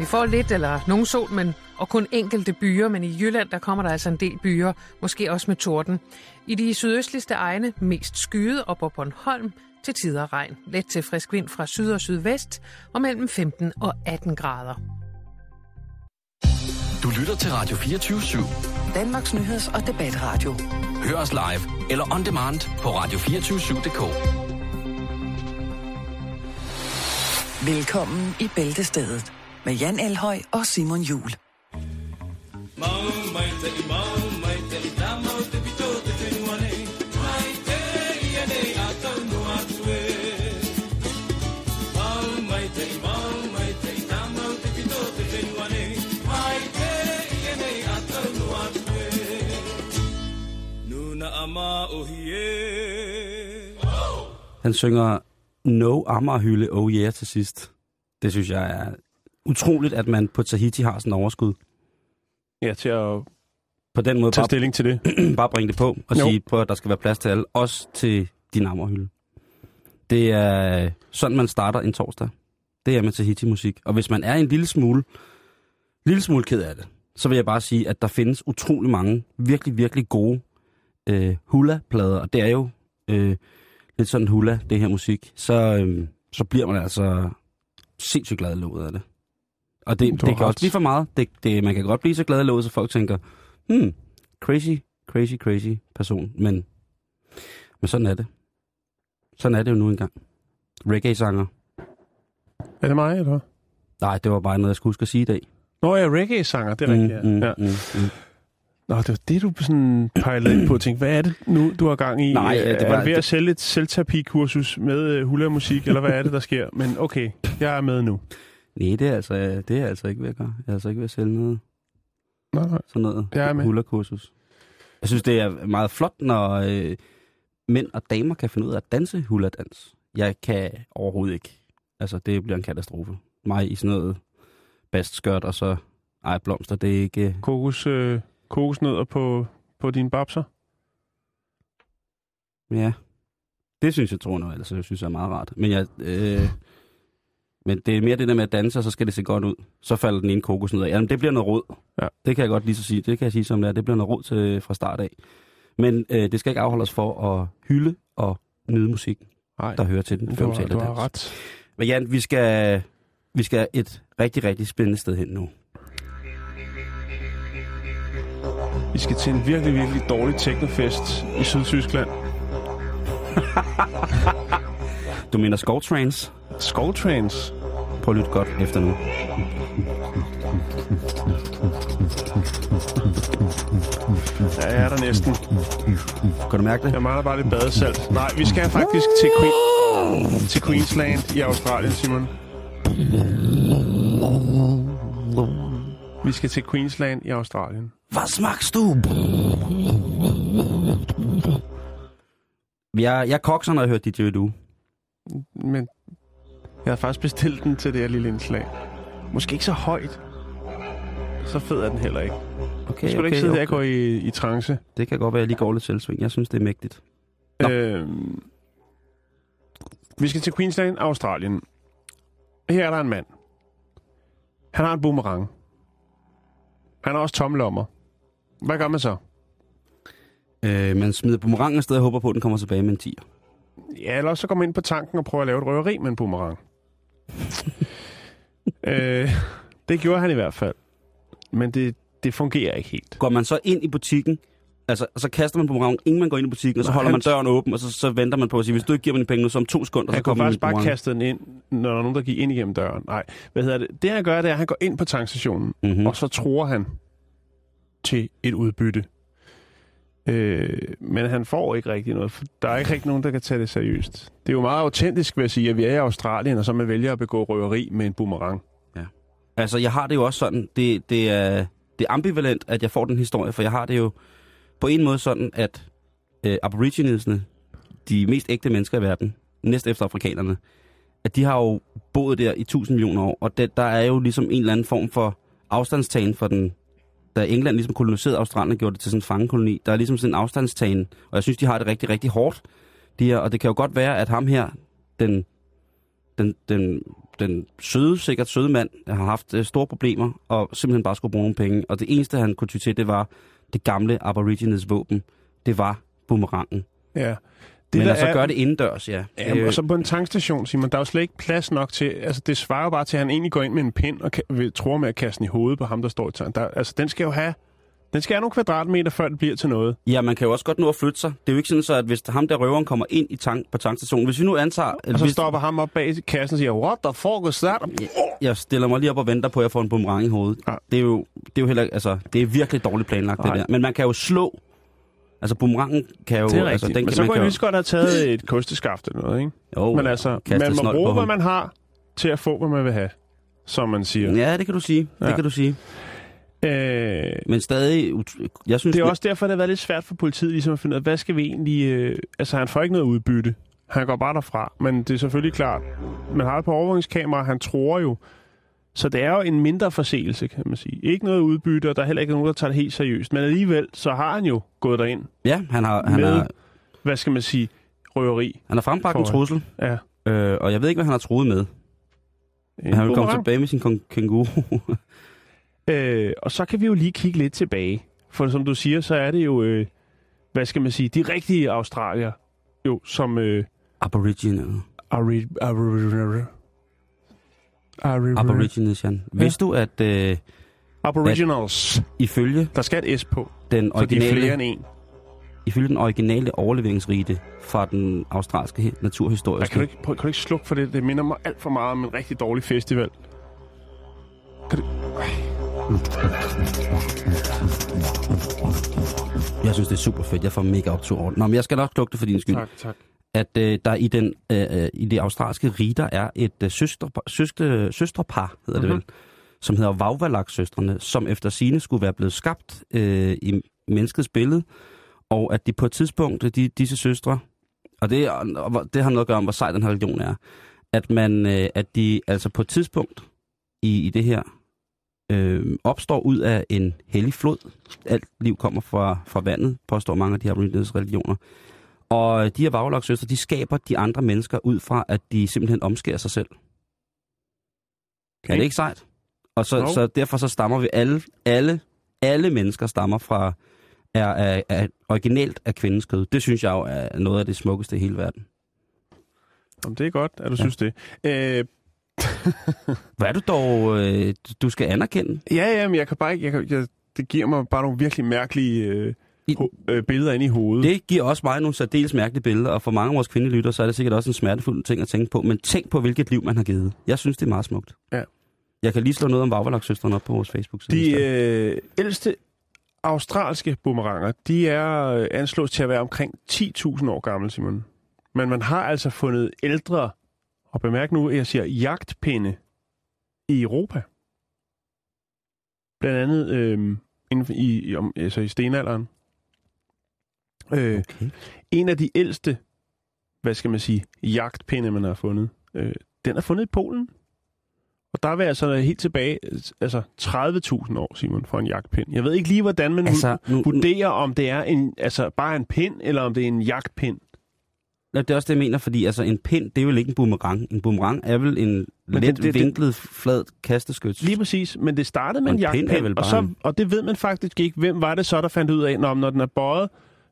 Vi får lidt eller nogen sol, men og kun enkelte byer, men i Jylland der kommer der altså en del byer, måske også med torden. I de sydøstligste egne mest skyet og på Bornholm til tider regn. Let til frisk vind fra syd og sydvest og mellem 15 og 18 grader. Du lytter til Radio 24 /7. Danmarks nyheds- og debatradio. Hør os live eller on demand på radio247.dk. Velkommen i Bæltestedet med Jan Elhøj og Simon Jul. Han synger No Amagerhylde Oh Yeah til sidst. Det synes jeg er utroligt, at man på Tahiti har sådan en overskud. Ja, til at På den måde tage bare, stilling til det. bare bringe det på og Jo. sige, på, at der skal være plads til alle. Også til din Amagerhylde. Det er sådan, man starter en torsdag. Det er med Tahiti-musik. Og hvis man er en lille smule, lille smule ked af det, så vil jeg bare sige, at der findes utrolig mange virkelig, virkelig gode øh, hula-plader. Og det er jo øh, lidt sådan hula, det her musik. Så, øh, så bliver man altså sindssygt glad i af det. Og det, Du det kan ret. også blive for meget. Det, det, man kan godt blive så glad i låget, så folk tænker, hmm, crazy, crazy, crazy person. Men, men sådan er det. Sådan er det jo nu engang. Reggae-sanger. Er det mig, eller? Nej, det var bare noget, jeg skulle huske at sige i dag. Nå ja, reggae-sanger, det er rigtigt. ja. ja. mm, mm. Nå, det var det, du sådan pejlede ind på og tænkte, hvad er det nu, du har gang i? Nej, Øh, ja, det er var- du ved at sælge et selvterapi-kursus med uh, hula-musik, eller hvad er det, der sker? Men okay, jeg er med nu. Nej, det er, altså, det er altså ikke ved at gøre. Jeg er altså ikke ved at sælge noget, Nej, nej. sådan noget Jeg er med. hula-kursus. Jeg synes, det er meget flot, når øh, mænd og damer kan finde ud af at danse hula-dans. Jeg kan overhovedet ikke. Altså, det bliver en katastrofe. Mig i sådan noget bastskørt, og så ej, blomster, det er ikke... Kokos, øh, kokosnødder på, på dine babser? Ja, det synes jeg, tror jeg, altså, jeg synes jeg er meget rart. Men, jeg, øh, men det er mere det der med at danse, og så skal det se godt ud. Så falder den ene kokos ned af. Jamen, det bliver noget råd. Ja. Det kan jeg godt lige så sige. Det kan jeg sige som det er. Det bliver noget råd til, fra start af. Men øh, det skal ikke afholde os for at hylde og nyde musik, Nej, der hører til den. har, taler du har dans. ret. Men Jan, vi skal, vi skal et rigtig, rigtig spændende sted hen nu. Vi skal til en virkelig, virkelig dårlig teknofest i Sydtyskland. Du mener Skovtrans? Skovtrans. Prøv at lytte godt efter nu. Ja, jeg er der næsten. Kan du mærke det? Jeg mangler bare lidt badesalt. Nej, vi skal faktisk til, Queen, til Queensland i Australien, Simon. Vi skal til Queensland i Australien. Hvad smagst du? Jeg, jeg kokser, når jeg hører DJ Du. Men jeg har faktisk bestilt den til det her lille indslag. Måske ikke så højt. Så fed er den heller ikke. Okay, Jeg skulle okay, ikke sidde okay. der og gå i, i trance. Det kan godt være, at jeg lige går lidt selvsving. Jeg synes, det er mægtigt. Nå. Øhm, vi skal til Queensland, Australien. Her er der en mand. Han har en boomerang. Han har også tomlommer. Hvad gør man så? Øh, man smider boomerangen afsted og håber på, at den kommer tilbage med en 10'er. Ja, eller så går man ind på tanken og prøver at lave et røveri med en boomerang. øh, det gjorde han i hvert fald. Men det, det fungerer ikke helt. Går man så ind i butikken, altså, og så kaster man boomerangen, inden man går ind i butikken, og så holder han- man døren åben, og så, så venter man på at sige, hvis du ikke giver mig de penge nu, så om to sekunder, så Han kunne kommer faktisk bare kaste den ind, når der er nogen, der gik ind igennem døren. Nej, hvad hedder det? Det han gør, det er, at han går ind på tankstationen, Mhm. mm. og så tror han til et udbytte. Øh, men han får ikke rigtig noget, for der er ikke rigtig nogen, der kan tage det seriøst. Det er jo meget autentisk, vil jeg sige, at vi er i Australien, og så man vælger at begå røveri med en boomerang. Ja. Altså, jeg har det jo også sådan, det, det, er, det er ambivalent, at jeg får den historie, for jeg har det jo på en måde sådan, at øh, aboriginesne, de mest ægte mennesker i verden, næst efter afrikanerne, at de har jo boet der i tusind millioner år, og det, der er jo ligesom en eller anden form for afstandstagen for den, da England ligesom koloniserede Australien og gjorde det til sådan en fangekoloni, der er ligesom sådan en afstandstagen, og jeg synes, de har det rigtig, rigtig hårdt, de her, og det kan jo godt være, at ham her, den, den, den, den søde, sikkert søde mand har haft øh, store problemer, og simpelthen bare skulle bruge nogle penge. Og det eneste, han kunne ty til, det var det gamle Aborigines våben. Det var boomerangen. Ja. Det Men der altså er- gør det indendørs, ja. Ja, og så på en tankstation, Simon, der er jo slet ikke plads nok til... Altså, det svarer jo bare til, at han egentlig går ind med en pind og tror med at kaste den i hovedet på ham, der står i tanken. Der, altså, den skal jo have... Den skal have nogle kvadratmeter, før det bliver til noget. Ja, man kan jo også godt nå at flytte sig. Det er jo ikke sådan, så at hvis ham der røveren kommer ind i tank, på tankstationen, hvis vi nu antager... Og så hvis, stopper ham op bag kassen og siger, what the fuck is that? Jeg stiller mig lige op og venter på, at jeg får en boomerang i hovedet. Ja. Det er jo, det er jo heller, altså, det er virkelig dårligt planlagt, Nej. det der. Men man kan jo slå. Altså, boomerangen kan jo... Det er rigtigt. altså, Altså, den men kan, så kunne jeg lige så godt have taget et kosteskaft eller noget, ikke? Jo, Men altså, man må bruge, hvad man har til at få, hvad man vil have, som man siger. Ja, det kan du sige. Det Ja. kan du sige. Øh, Men stadig... Jeg synes, det er også derfor, det har været lidt svært for politiet ligesom at finde ud af, hvad skal vi egentlig... Øh, altså, han får ikke noget udbytte. Han går bare derfra. Men det er selvfølgelig klart, man har et på overvågningskamera, han tror jo. Så det er jo en mindre forseelse, kan man sige. Ikke noget udbytte, og der er heller ikke nogen, der tager det helt seriøst. Men alligevel, så har han jo gået derind. Ja, han har, han med- har, Hvad skal man sige? Røveri. han har frembragt en trussel, Ja. øh, og jeg ved ikke, hvad han har troet med. En Han vil komme tilbage med sin kænguru. Øh, og så kan vi jo lige kigge lidt tilbage. For som du siger, så er det jo, øh, hvad skal man sige, de rigtige australier, jo, som øh, Aboriginal. Ari, Ari, Ari, Aborigines, Jan. Vidste du, at øh, Aboriginals. ifølge Der skal et S på, den de er flere originale, end en. ifølge den originale overleveringsrite fra den australske naturhistoriske... kan, du ikke, prøv, kan du ikke slukke for det? Det minder mig alt for meget om en rigtig dårlig festival. Kan du... Jeg synes, det er super fedt. Jeg får mega optur over. Nå, men jeg skal nok lukke det for din skyld. Tak, tak. At øh, der i, den, øh, øh, i det australske riter er et øh, søster, søstre, søstrepar, hedder Mhm. det vel, som hedder Vauvalak-søstrene, som efter sine skulle være blevet skabt øh, i menneskets billede, og at de på et tidspunkt, de, disse søstre, og det, og det har noget at gøre om, hvor sej den her religion er, at, man, øh, at de altså på et tidspunkt i, i det her øh, opstår ud af en hellig flod. Alt liv kommer fra, fra vandet, påstår mange af de her religioner. Og de her vaglagsøstre, de skaber de andre mennesker ud fra, at de simpelthen omskærer sig selv. Okay. Er det ikke sejt? Og så, Jo. så derfor så stammer vi alle, alle, alle mennesker stammer fra, er, er, er originalt af kvindens kød. Det synes jeg jo er noget af det smukkeste i hele verden. Jamen, det er godt, at du Ja. synes det. Øh, Hvad er du dog, øh, du skal anerkende? ja, ja, men jeg kan bare ikke... Jeg kan, jeg, det giver mig bare nogle virkelig mærkelige øh, I- øh, billeder ind i hovedet. Det giver også mig nogle særdeles mærkelige billeder, og for mange af vores kvindelytter, så er det sikkert også en smertefuld ting at tænke på. Men tænk på, hvilket liv man har givet. Jeg synes, det er meget smukt. Ja. Jeg kan lige slå noget om Vavalaksøstrene op på vores Facebook-side. De øh, ældste australske boomeranger, de er øh, anslås til at være omkring 10.000 år gamle, Simon. Men man har altså fundet ældre, og bemærk nu, at jeg siger jagtpinde, i Europa. Blandt andet øh, inden for, i, i, om, altså i stenalderen. Øh, Okay. en af de ældste, hvad skal man sige, jagtpinde, man har fundet, øh, den er fundet i Polen. Og der er vi altså helt tilbage, altså 30.000 år, Simon, for en jagtpind. Jeg ved ikke lige, hvordan man Altså, nu, vurderer, om det er en, altså bare en pind, eller om det er en jagtpind. nu, det er også det, jeg mener, fordi altså, en pind, det er vel ikke en boomerang. En boomerang er vel en Men let det- det- det- vinklet, flad kasteskyts. Lige præcis, men det startede med Og en en pind jagtpind, og, så, og det ved man faktisk ikke. Hvem var det så, der fandt ud af, når, når den er bøjet,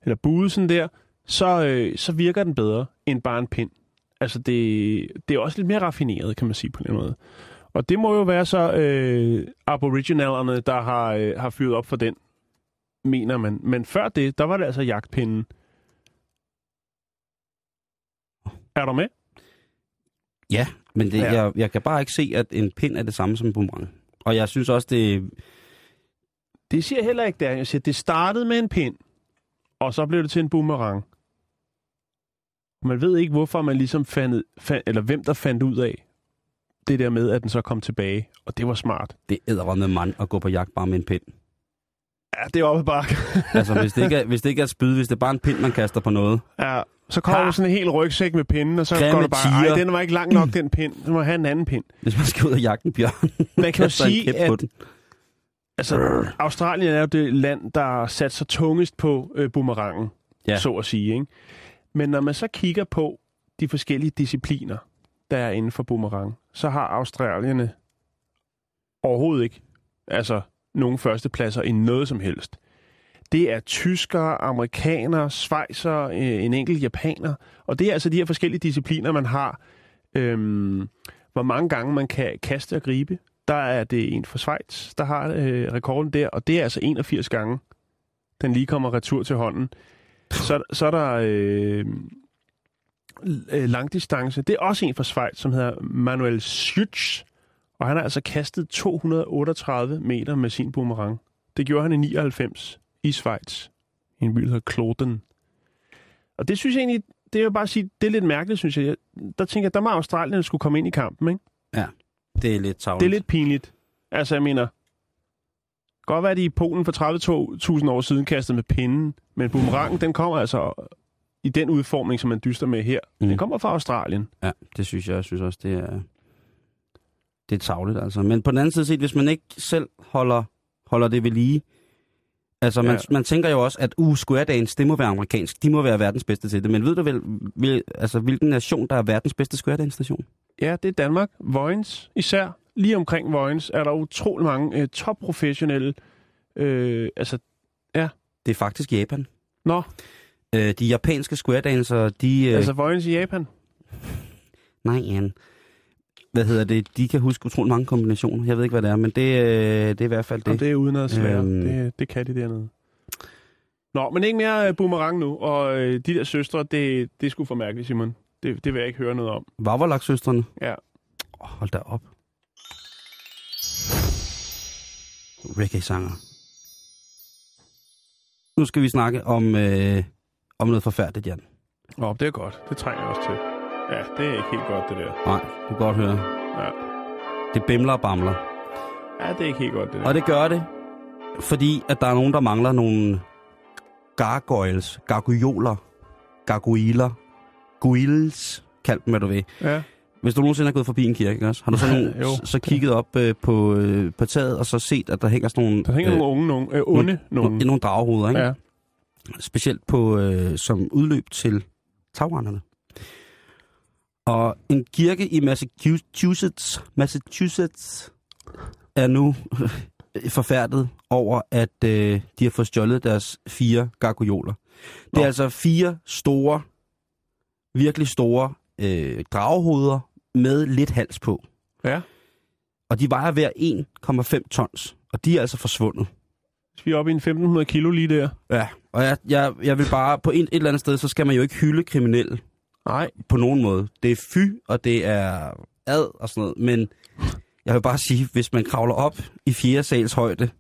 eller buet sådan der, så, øh, så virker den bedre end bare en pind. Altså, det, det er også lidt mere raffineret, kan man sige på den måde. Og det må jo være så øh, aboriginalerne, der har, øh, har fyret op for den, mener man. Men før det, der var det altså jagtpinden. Er du med? Ja, men det, Ja. Jeg, jeg kan bare ikke se, at en pind er det samme som en boomerang. Og jeg synes også, det Det siger heller ikke det. Jeg siger, det startede med en pind, og så blev det til en boomerang. Man ved ikke, hvorfor man ligesom fandt, fandt eller hvem der fandt ud af det der med, at den så kom tilbage. Og det var smart. det æder med mand at gå på jagt bare med en pind. Ja, det er oppe bare. Altså, hvis det, ikke er, hvis det ikke er spyd, hvis det er bare en pind, man kaster på noget. ja, så kommer der sådan en hel rygsæk med pinden, og så Grimme går det bare, tiger. ej, den var ikke lang nok, den pind. Så må jeg have en anden pind. Hvis man skal ud og jagte en bjørn. Man kan jo sige, at. Altså, Australien er jo det land, der sat sig tungest på øh, boomerangen, ja. så at sige. Ikke? Men når man så kigger på de forskellige discipliner, der er inden for boomerang, så har australierne overhovedet ikke altså nogen førstepladser i noget som helst. Det er tyskere, amerikanere, svejser, øh, en enkelt japaner. Og det er altså de her forskellige discipliner, man har. Øhm, hvor mange gange man kan kaste og gribe. Der er det en fra Schweiz, der har øh, rekorden der, og det er altså 81 gange, den lige kommer retur til hånden. Så, så er der øh, øh, langdistance. Det er også en fra Schweiz, som hedder Manuel Schütz, og han har altså kastet 238 meter med sin boomerang. Det gjorde han i 99 i Schweiz, i en by, der hedder Kloten. Og det synes jeg egentlig, det er jo bare at sige, det er lidt mærkeligt, synes jeg. Der tænker jeg, der må Australien skulle komme ind i kampen, ikke? Ja, det er lidt tavligt. Det er lidt pinligt. Altså, jeg mener, godt være, at de i Polen for 30.000 år siden kastede med pinden, men boomerangen, den kommer altså i den udformning, som man dyster med her. Mm. Den kommer fra Australien. Ja, det synes jeg. Jeg synes også, det er, det er tavligt, altså. Men på den anden side set, hvis man ikke selv holder, holder det ved lige, altså man, Ja. man tænker jo også, at uh, Square Dance, det må være amerikansk. De må være verdens bedste til det. Men ved du vel, vil, altså, hvilken nation, der er verdens bedste Square Dance-station? Ja, det er Danmark. Vojens især. Lige omkring Vojens er der utrolig mange øh, topprofessionelle... Øh, altså, Det er faktisk Japan. nå, Øh, de japanske Square Dancere, de... Øh, altså Vojens i Japan. Nej, Jan. Hvad hedder det? De kan huske utrolig mange kombinationer. Jeg ved ikke, hvad det er, men det, øh, det er i hvert fald Det, og det. er uden at svære. Øhm. Det, det kan de dernede. Nå, men ikke mere øh, boomerang nu. Og øh, de der søstre, det, det er sgu for mærkeligt, Simon. Det, det vil jeg ikke høre noget om. Vavarlak-søstrene. Ja. Oh, hold da op. Reggae-sanger. Nu skal vi snakke om, øh, om noget forfærdeligt, Jan. Nå, det er godt. Det trænger jeg også til. Ja, det er ikke helt godt, det der. Nej, du kan godt høre. Ja, Det bimler og bamler. ja det er ikke helt godt, det der. Og det gør det, fordi at der er nogen, der mangler nogle gargoyles, gargoyoler, gargoyler, guils, kald dem, hvad du vil. Ja, Hvis du nogensinde har gået forbi en kirke, ikke også? har du så, nogen, Jo. så, kigget op øh, på, øh, på taget, og så set, at der hænger sådan nogle, der hænger nogle unge, nogle, øh, onde nogle, nogle. nogle dragehoveder, ikke? Ja. Specielt på, øh, som udløb til tagrenderne. Og en kirke i Massachusetts, Massachusetts er nu forfærdet over, at øh, de har fået stjålet deres fire gargoyoler. Det er Nå. altså fire store, virkelig store øh, dragehoveder med lidt hals på. Ja. Og de vejer hver 1,5 tons, og de er altså forsvundet. Så vi er oppe i en 1500 kilo lige der. Ja, og jeg, jeg, jeg vil bare, på et, et eller andet sted, så skal man jo ikke hylde kriminelle Nej. på nogen måde. Det er fy, og det er ad og sådan noget, men jeg vil bare sige, hvis man kravler op i fjerde sals højde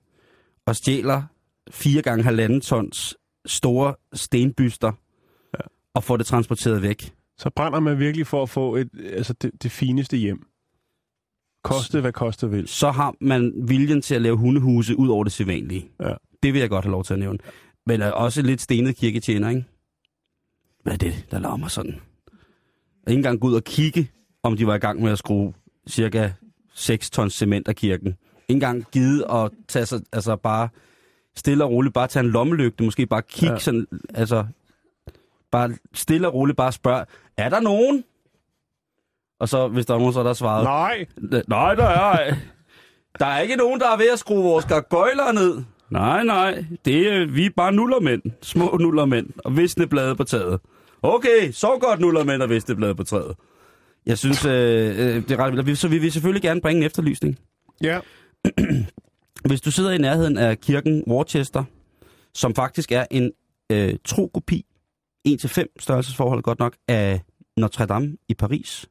og stjæler fire gange halvanden tons store stenbyster. Og får det transporteret væk, Så brænder man virkelig for at få et, altså det, det fineste hjem. Koste hvad koste vil. så har man viljen til at lave hundehuse ud over det sædvanlige. Ja. Det vil jeg godt have lov til at nævne. Men er også lidt stenet kirketjener, ikke? Hvad er det, der larmer sådan? Og ikke engang gå ud og kigge, om de var i gang med at skrue cirka 6 tons cement af kirken. Ikke engang givet at tage sig, altså bare stille og roligt, bare tage en lommelygte, måske bare kigge ja. sådan, altså bare stille og roligt, bare spørge, er der nogen? Og så, hvis der er nogen, så er der svaret, Nej. Nej, der er. Der er ikke nogen, der er ved at skrue vores gargoyler ned. Nej, nej. Det er, vi er bare nullermænd. Små nullermænd. Og visne blade på taget. Okay, så godt nullermænd og visne blade på træet. Jeg synes, øh, øh, det er ret vildt. Så vi vil selvfølgelig gerne bringe en efterlysning. Ja. Hvis du sidder i nærheden af kirken Worcester, som faktisk er en øh, tro kopi, 1-5 størrelsesforhold godt nok, af Notre Dame i Paris,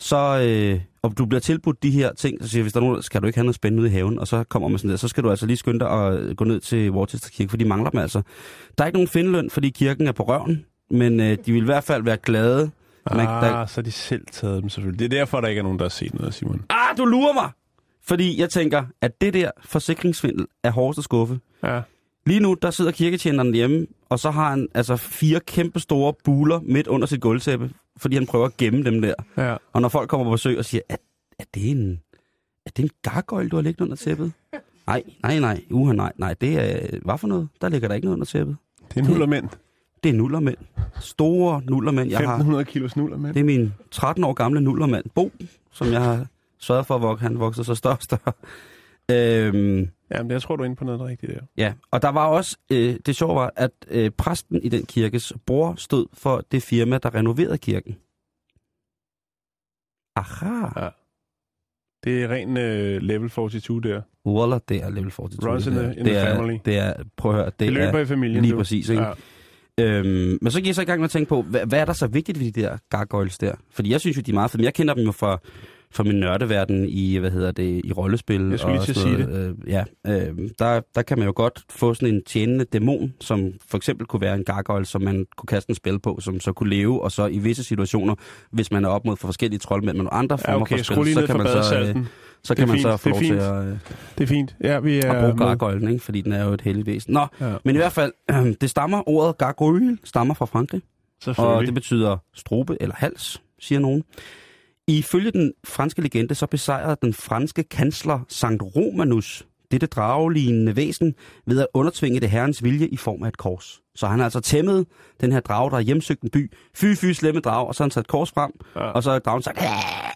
så, øh, og du bliver tilbudt de her ting, så siger hvis der er nogen, skal du ikke have noget spændende ude i haven, og så kommer man sådan der, så skal du altså lige skynde dig at gå ned til Worcester Kirke, for de mangler dem altså. Der er ikke nogen findeløn, fordi kirken er på røven, men øh, de vil i hvert fald være glade. Man, Ah, der, så de selv taget dem selvfølgelig. Det er derfor, der ikke er nogen, der har set noget, Simon. ah, du lurer mig! Fordi jeg tænker, at det der forsikringsvindel er hårdest at skuffe. Ja. Lige nu, der sidder kirketjeneren hjemme, og så har han altså fire kæmpe store buler midt under sit gulvtæppe, fordi han prøver at gemme dem der. Ja. Og når folk kommer på besøg og siger, er, er det en, er det en gargoyle, du har liggende under tæppet? Nej, nej, nej, uha, nej, nej, det er, hvad for noget? Der ligger der ikke noget under tæppet. Det er nullermænd. det er nullermænd. Store nullermænd. Jeg har, 1500 kilos nuller med. det er min 13 år gamle nullermand, Bo, som jeg har sørget for, at han vokser så større og større. Øhm, Jamen, jeg tror, du er inde på noget rigtigt der. ja, og der var også, øh, det sjove var, at øh, præsten i den kirkes bror stod for det firma, der renoverede kirken. Aha. Ja. Det er ren øh, level 42 der. Waller, det er level 42. Runs in the- in det the er, family. Det er, prøv at høre, det, Det løber er i familien. lige du. præcis, ikke? Ja. Øhm, men så gik jeg så i gang med at tænke på, hvad, hvad er der så vigtigt ved de der gargoyles der? Fordi jeg synes jo, de er meget fede. Jeg kender dem jo fra, fra min nørdeverden i, hvad hedder det, i rollespil. Jeg skulle lige og til at sige noget. Øh, ja, øh, der, der kan man jo godt få sådan en tjenende dæmon, som for eksempel kunne være en gargoyle, som man kunne kaste en spil på, som så kunne leve, og så i visse situationer, hvis man er op mod for forskellige troldmænd, men andre Ja, former okay, for spil, lige så kan for man så, øh, så Det kan man så få det er lov til fint. at, øh, Det er fint. Ja, vi er... at bruge med. gargoylen, ikke? fordi den er jo et heldigt væsen. Nå, Ja, men i hvert fald, øh, det stammer, ordet gargoyle stammer fra Frankrig. Og det betyder strobe eller hals, siger nogen. Ifølge den franske legende, så besejrede den franske kansler Sankt Romanus dette dragelignende væsen ved at undertvinge det herrens vilje i form af et kors. Så han har altså tæmmet den her drage, der har hjemsøgt en by. Fy, fy, slemme drag, og så har han sat et kors frem, Ja. og så har dragen sagt, "Aah!"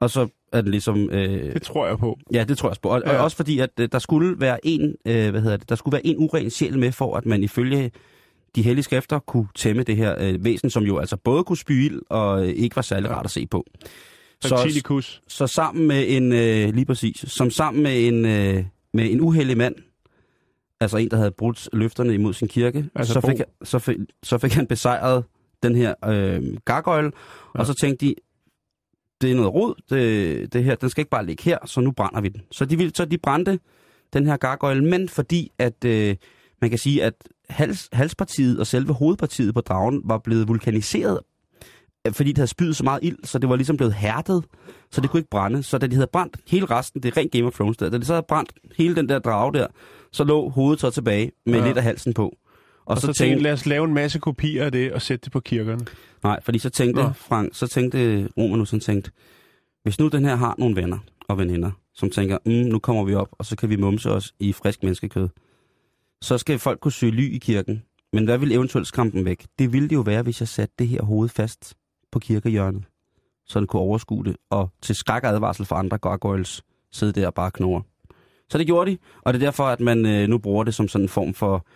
og så er den ligesom... Øh, Det tror jeg på. Ja, det tror jeg også på. Og. Ja. og også fordi, at øh, der skulle være en, øh, hvad hedder det, der skulle være en uren sjæl med, for at man ifølge de hellige skrifter kunne tæmme det her øh, væsen, som jo altså både kunne spy ild og øh, ikke var særlig rart at se på. Så, så sammen med en, øh, lige præcis, som sammen med en, øh, med en uheldig mand, altså en, der havde brudt løfterne imod sin kirke, Altså så, fik, han- så, fik, så fik han besejret den her øh, gargoyle. Ja. og så tænkte de, det er noget rod, det, det her, den skal ikke bare ligge her, så nu brænder vi den. Så de, ville, så de brændte den her gargoyle, men fordi at øh, man kan sige, at hals, halspartiet og selve hovedpartiet på dragen var blevet vulkaniseret, øh, fordi det havde spydet så meget ild, så det var ligesom blevet hærdet, så det kunne ikke brænde. Så da de havde brændt hele resten, det er rent Game of Thrones der, da de så havde brændt hele den der drage der, så lå hovedet så tilbage med ja. Ja. lidt af halsen på. Og, Og så tænkte lad os lave en masse kopier af det og sætte det på kirkerne. Nej, fordi så tænkte Nå. Frank, så tænkte Romanus, han tænkte, hvis nu den her har nogle venner og veninder, som tænker, mm, nu kommer vi op, og så kan vi mumse os i frisk menneskekød, så skal folk kunne søge ly i kirken. Men hvad vil eventuelt skræmme dem væk? Det ville det jo være, hvis jeg satte det her hoved fast på kirkehjørnet, så den kunne overskue det, og til skræk og advarsel for andre gargoyles sidde der og bare knurre. Så det gjorde de, og det er derfor, at man øh, nu bruger det som sådan en form for,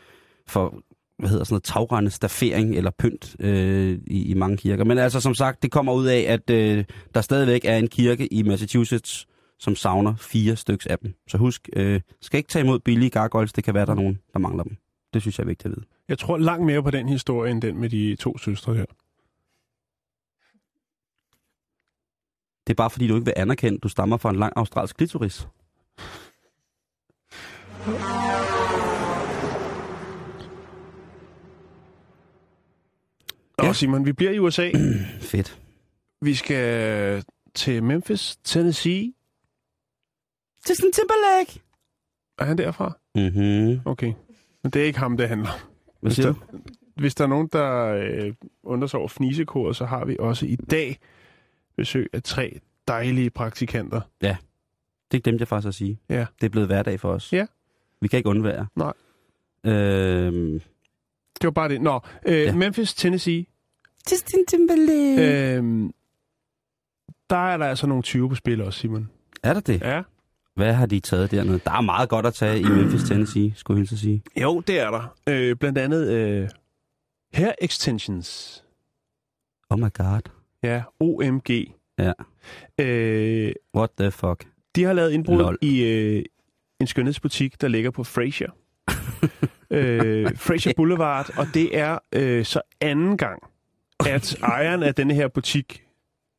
for hvad hedder sådan noget, tagrende staffering eller pynt øh, i, i mange kirker. Men altså som sagt, det kommer ud af, at øh, der stadigvæk er en kirke i Massachusetts, som savner fire styks af dem. Så husk, øh, skal ikke tage imod billige gargoyles, det kan være, der er nogen, der mangler dem. Det synes jeg er vigtigt at vide. Jeg tror langt mere på den historie, end den med de to søstre her. Det er bare fordi, du ikke vil anerkende, du stammer fra en lang australsk klitoris. Og Ja. Simon, vi bliver i USA. Fedt. Vi skal til Memphis, Tennessee. Justin Timberlake! Er han derfra? Mhm. Okay. Men det er ikke ham, det handler om. Hvad Hvis siger der, du? hvis der er nogen, der øh, undrer sig over fnisekoret, så har vi også i dag besøg af tre dejlige praktikanter. Det glemte jeg faktisk at sige. Ja. Det er blevet hverdag for os. Ja. Vi kan ikke undvære. Nej. Øhm, Det var bare det. Nå, øh, Ja. ja. Memphis, Tennessee. Justin Timberlake! Øh, der er der altså nogle 20 på spil også, Simon. er der det? Ja. Hvad har de taget dernede? Der er meget godt at tage i Memphis, Tennessee, skulle jeg sige. Jo, det er der. Øh, blandt andet øh, hair extensions. Oh my god. Ja, OMG. Ja. Øh, What the fuck? de har lavet indbrud Lol. i øh, en skønhedsbutik, der ligger på Fraser. øh, Fraser Boulevard, og det er øh, så anden gang, at ejeren af denne her butik,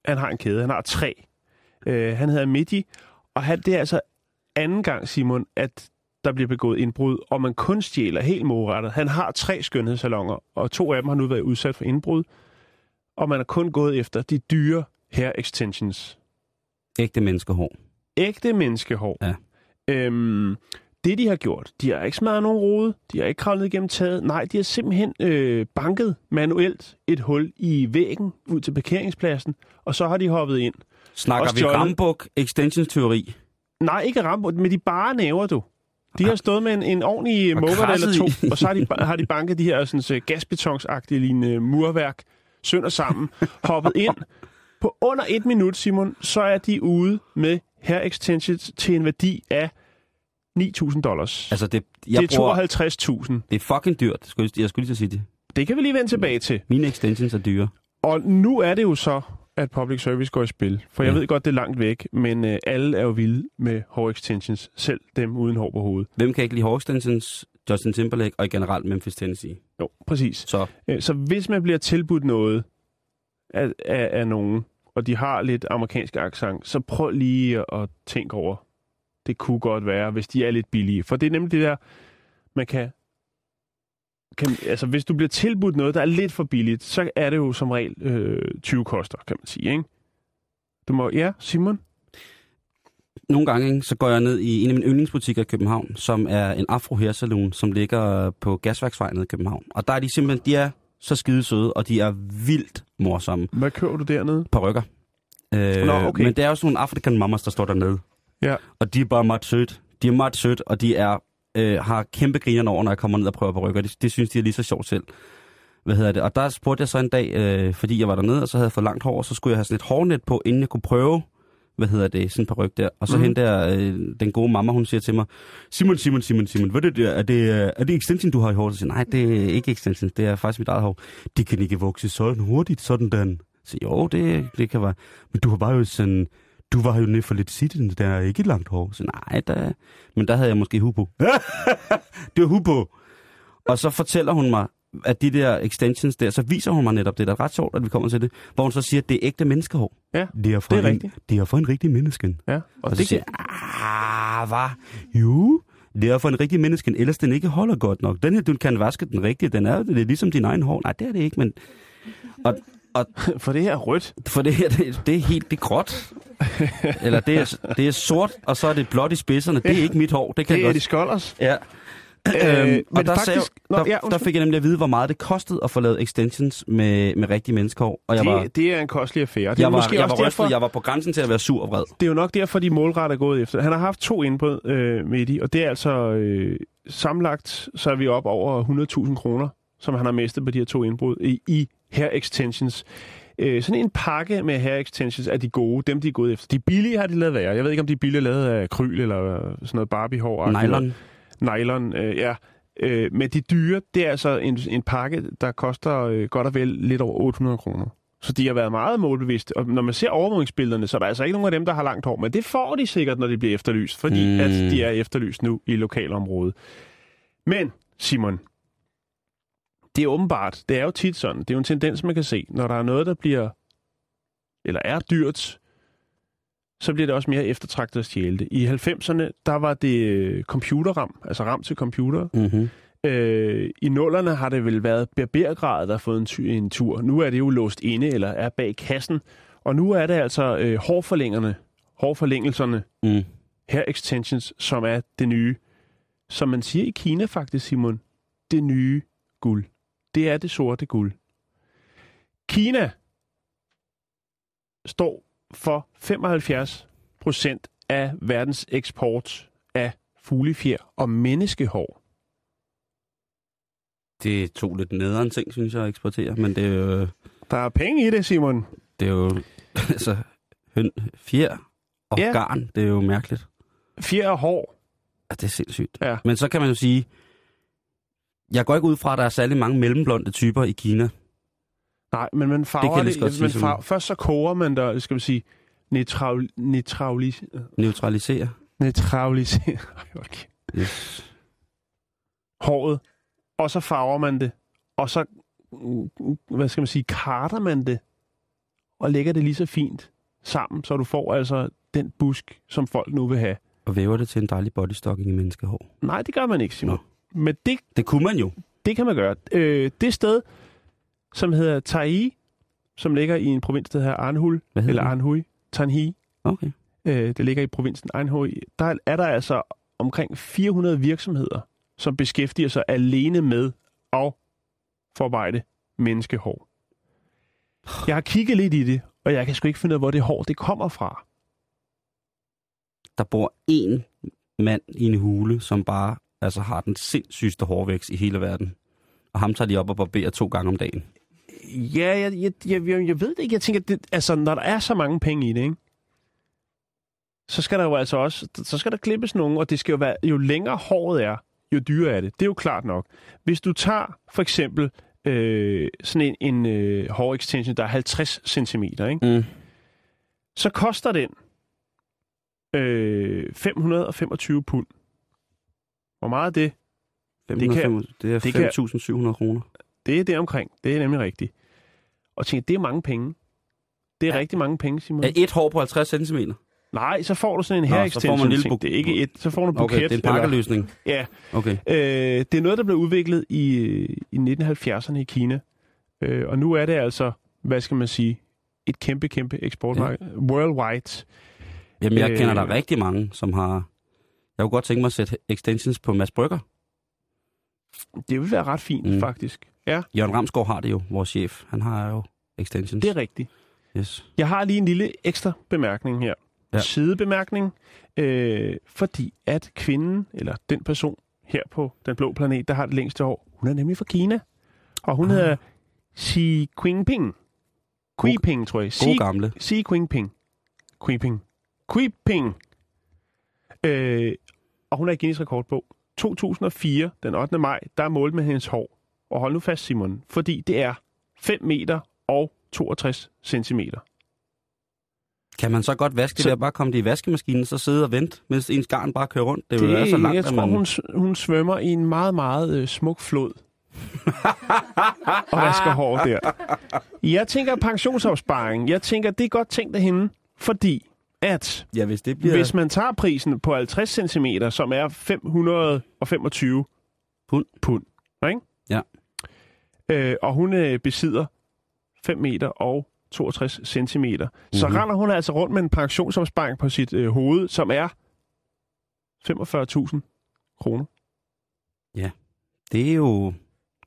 han har en kæde, han har tre. Øh, han hedder Midi, og han, det er altså anden gang, Simon, at der bliver begået indbrud, og man kun stjæler helt målrettet. Han har tre skønhedssalonger, og to af dem har nu været udsat for indbrud, og man er kun gået efter de dyre hair extensions. Ægte menneskehår. Ægte menneskehår. Ja. Øhm, det, de har gjort, de har ikke smadret nogen rode, de har ikke kravlet igennem taget. Nej, de har simpelthen øh, banket manuelt et hul i væggen ud til parkeringspladsen, og så har de hoppet ind. Snakker vi. Rambuk extensions teori? Nej, ikke ramme, med de bare næver, du. De har stået med en, en ordentlig motor eller to, i. og så har de, har de banket de her sådan, så gasbetonsagtige lignende murværk sønder sammen, hoppet ind. På under et minut, Simon, så er de ude med hair extensions til en værdi af 9.000 dollars. Altså, det, jeg det er 52.000. det er fucking dyrt. Skulle jeg, jeg skulle lige at sige det. Det kan vi lige vende tilbage til. Mine extensions er dyre. Og nu er det jo så, at public service går i spil. For jeg Ja. ved godt, det er langt væk, men øh, alle er jo vilde med hår extensions. Selv dem uden hår på hovedet. Hvem kan ikke lide hår extensions? Justin Timberlake og generelt Memphis, Tennessee. Jo, præcis. Så Øh, Så hvis man bliver tilbudt noget af, af, af nogen, og de har lidt amerikansk accent, så prøv lige at, at tænke over, det kunne godt være, hvis de er lidt billige. For det er nemlig det der, man kan, kan altså hvis du bliver tilbudt noget, der er lidt for billigt, så er det jo som regel øh, 20 koster, kan man sige, ikke? Du må, ja, Simon? nogle gange, ikke, så går jeg ned i en af mine yndlingsbutikker i København, som er en afro salon, som ligger på Gasværksvej nede i København. Og der er de simpelthen, de er så skide søde, og de er vildt morsomme. Hvad køber du dernede? Parykker. Øh, Nå, okay. Men det er sådan nogle african mamas, der står dernede. Ja. Og de er bare meget sødt. De er meget sødt, og de er, øh, har kæmpe grinerne over, når jeg kommer ned og prøver parykker. Det, det synes de er lige så sjovt selv. Hvad hedder det? Og der spurgte jeg så en dag, øh, fordi jeg var dernede, og så havde jeg fået langt hår, og så skulle jeg have sådan et hårnet på, inden jeg kunne prøve, hvad hedder det, sådan en paryk der. Og så mm. hende der, øh, den gode mamma, hun siger til mig, Simon, Simon, Simon, Simon, hvad er det der? Er det, er det extension, du har i håret? Så siger nej, det er ikke extension, det er faktisk mit eget hår. Det kan ikke vokse sådan hurtigt, sådan den. Så jo, det, det kan være. Men du har bare jo sådan, du var jo nede for lidt sit, der er ikke et langt hår. Så nej, der, men der havde jeg måske hu på. det var hu på. Og så fortæller hun mig, at de der extensions der, så viser hun mig netop det, der er ret sjovt, at vi kommer til det, hvor hun så siger, at det er ægte menneskehår. Ja, det er fra, det er en, rigtigt. det er fra en rigtig mennesken. Ja, Og, og så det siger ah, hvad? Jo, det er for en rigtig menneske, ellers den ikke holder godt nok. Den her, du kan vaske den rigtige, den er, det er ligesom din egen hår. Nej, det er det ikke, men... Og, og for det her er rødt. for det her, det, det er helt det er gråt. Eller det er, det er sort, og så er det blåt i spidserne. Det er ikke mit hår, det kan Det er de skolders. Ja. Øh, øhm, men og der, faktisk- sagde, Nå, der, ja, der undskyld. fik jeg nemlig at vide, hvor meget det kostede at få lavet extensions med, med rigtige menneskehår. Og jeg var, Det, det er en kostelig affære. Det jeg var, måske jeg var derfor, jeg var på grænsen til at være sur og vred. det er jo nok derfor, de målret er gået efter. Han har haft to indbrud øh, midt i, og det er altså øh, sammenlagt, så er vi op over 100.000 kroner, som han har mistet på de her to indbrud i, i hair extensions. Øh, sådan en pakke med hair extensions er de gode, dem de er gået efter. De billige har de lavet være. Jeg ved ikke, om de er billige lavet af kryl eller sådan noget Barbie-hår. Nylon. Nylon, øh, ja. Øh, men de dyre, det er altså en, en pakke, der koster øh, godt og vel lidt over 800 kroner. Så de har været meget målbevidste. Og når man ser overvågningsbillederne, så er der altså ikke nogen af dem, der har langt hår. Men det får de sikkert, når de bliver efterlyst, fordi Mm. mm. at de er efterlyst nu i lokalområdet. Men, Simon, det er åbenbart, det er jo tit sådan, det er jo en tendens, man kan se, når der er noget, der bliver, eller er dyrt, så bliver det også mere eftertragtet at stjæle det. I 90'erne, der var det øh, computerram, altså ram til computer. Mm-hmm. Øh, I nullerne har det vel været barbergrad, der har fået en, ty- en tur. Nu er det jo låst inde, eller er bag kassen. Og nu er det altså øh, hårforlængerne, hårforlængelserne, Mm. hair extensions, som er det nye. Som man siger i Kina faktisk, Simon, det nye guld. Det er det sorte guld. Kina står for 75 procent af verdens eksport af fuglefjer og menneskehår. Det tog lidt nederen ting, synes jeg, at eksportere, men det er jo, Der er penge i det, Simon. det er jo altså, høn, fjer og Ja. ja. garn, det er jo mærkeligt. Fjer og hår. Ja, det er sindssygt. Ja. Men så kan man jo sige, jeg går ikke ud fra, at der er særlig mange mellemblonde typer i Kina. Nej, men man farver det. så godt det man farver, først så koger man der, skal vi sige, neutral, neutralis, Neutralisere. neutralisere okay. Yes. håret, og så farver man det, og så, mm, hvad skal man sige, karter man det, og lægger det lige så fint sammen, så du får altså den busk, som folk nu vil have. Og væver det til en dejlig bodystocking i menneskehår. Nej, det gør man ikke, Simon. Men det, Det kunne man jo. det kan man gøre. Øh, det sted, som hedder Tai, som ligger i en provins, der hedder Arnhul, eller det? Arnhui, Tanhi, Okay. øh, det ligger i provinsen Arnhui, der er der altså omkring 400 virksomheder, som beskæftiger sig alene med at forarbejde menneskehår. Jeg har kigget lidt i det, og jeg kan sgu ikke finde ud af, hvor det hår det kommer fra. Der bor en mand i en hule, som bare altså, har den sindssygste hårvækst i hele verden. Og ham tager de op og barberer to gange om dagen. Ja, jeg, jeg, jeg, jeg, ved det ikke. Jeg tænker, det, altså, når der er så mange penge i det, ikke? så skal der jo altså også, så skal der klippes nogen, og det skal jo være, jo længere håret er, jo dyrere er det. Det er jo klart nok. Hvis du tager for eksempel øh, sådan en, en øh, hårextension, der er 50 cm, ikke? Mm. så koster den øh, 525 pund. Hvor meget er det? Det kan- 505, det er det kan- 5.700 kroner. Det er det omkring. Det er nemlig rigtigt. Og tænk, det er mange penge. Det er ja. Rigtig mange penge, Simon. Er et hår på 50 cm? Nej, så får du sådan en Nå, hair så får man en extension. lille buk- Det er ikke et, så får du en buket. Okay, det er en eller- pakkeløsning. Ja, Okay. øh, det er noget, der blev udviklet i, i 1970'erne i Kina. Øh, og nu er det altså, hvad skal man sige, et kæmpe, kæmpe eksportmarked. Ja. Worldwide. Jamen, jeg Øh. kender der rigtig mange, som har... Jeg kunne godt tænke mig at sætte extensions på Mads Brygger. Det vil være ret fint, Mm. faktisk. Ja, Jørgen Ramsgaard har det jo, vores chef. Han har jo extensions. det er rigtigt. Yes. Jeg har lige en lille ekstra bemærkning her. Ja. Sidebemærkning. Øh, fordi at kvinden, eller den person her på den blå planet, der har det længste hår, hun er nemlig fra Kina. Og hun Ah. hedder Xi Jinping. God- Jinping, tror jeg. God Xi, gamle. Xi Jinping. Jinping. Jinping. Øh, og hun er i Guinness rekordbog. 2004, den 8. maj, der er målt med hendes hår. Og hold nu fast, Simon, fordi det er 5 meter og 62 centimeter. Kan man så godt vaske det Så- ved at bare komme det i vaskemaskinen, så sidde og vente, mens ens garn bare kører rundt? Det, Det, være så langt, jeg tror, man... hun, hun svømmer i en meget, meget øh, smuk flod. og vasker hår der. Jeg tænker pensionsopsparing. Jeg tænker, det er godt tænkt af hende, fordi at Ja, hvis det bliver... hvis man tager prisen på 50 cm, som er 525 Pund. pund ikke? Ja. Øh, og hun øh, besidder 5 meter og 62 cm, mm-hmm. så Mhm. render hun altså rundt med en pensionsopsparing på sit øh, hoved, som er 45.000 kroner. Det er jo...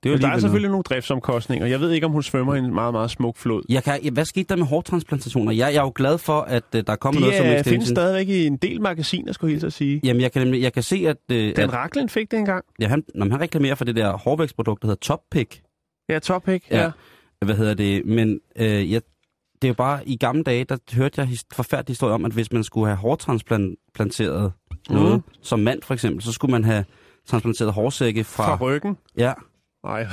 Det er der er selvfølgelig nogle driftsomkostninger. Jeg ved ikke, om hun svømmer i en meget, meget smuk flod. Jeg kan, hvad skete der med hårtransplantationer? Jeg, jeg er jo glad for, at uh, der er kommet De noget som er, findes extension. stadigvæk i en del magasiner, skulle jeg hilse at sige. Jamen, jeg kan, nemlig, jeg kan se, at, uh, Den at Raklen fik det engang. ja, han, når han reklamerer for det der hårvækstprodukt, der hedder Top Pick. Ja, top ikke? Ja. Ja. Hvad hedder det? Men øh, jeg, det er jo bare, i gamle dage, der hørte jeg his- forfærdelig historie om, at hvis man skulle have hårtransplanteret noget, Mhm. som mand for eksempel, så skulle man have transplanteret hårsække fra... Fra ryggen. ja, Nej,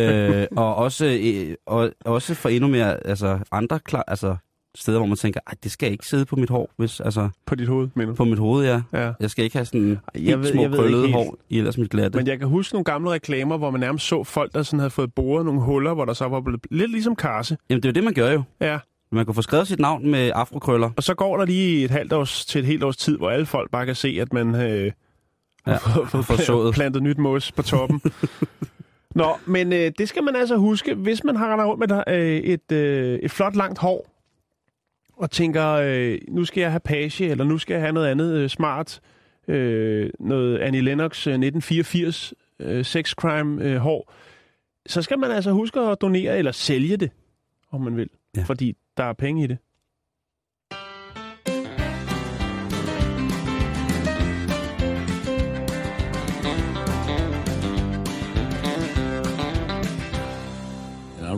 øh, og, også, øh, og også for endnu mere altså, andre klar, altså, steder, hvor man tænker, at det skal ikke sidde på mit hår, hvis, altså, På dit hoved, mener du? på mit hoved, ja. Ja. Jeg skal ikke have sådan jeg ved- små jeg krøllede helt. hår i ellers mit glatte. Men jeg kan huske nogle gamle reklamer, hvor man nærmest så folk, der sådan havde fået boret nogle huller, hvor der så var blevet lidt ligesom karse. Jamen, det er jo det, man gør jo. Ja. Man kan få skrevet sit navn med afrokrøller. Og så går der lige et halvt års til et helt års tid, hvor alle folk bare kan se, at man øh, Ja, har fået, plantet nyt mos på toppen. Nå, men øh, det skal man altså huske, hvis man har rundt med der, øh, et, øh, et flot langt hår, og tænker, øh, nu skal jeg have page, eller nu skal jeg have noget andet øh, smart, øh, noget Annie Lennox øh, 1984 øh, sex crime øh, hår, så skal man altså huske at donere eller sælge det, om man vil, Ja. fordi der er penge i det.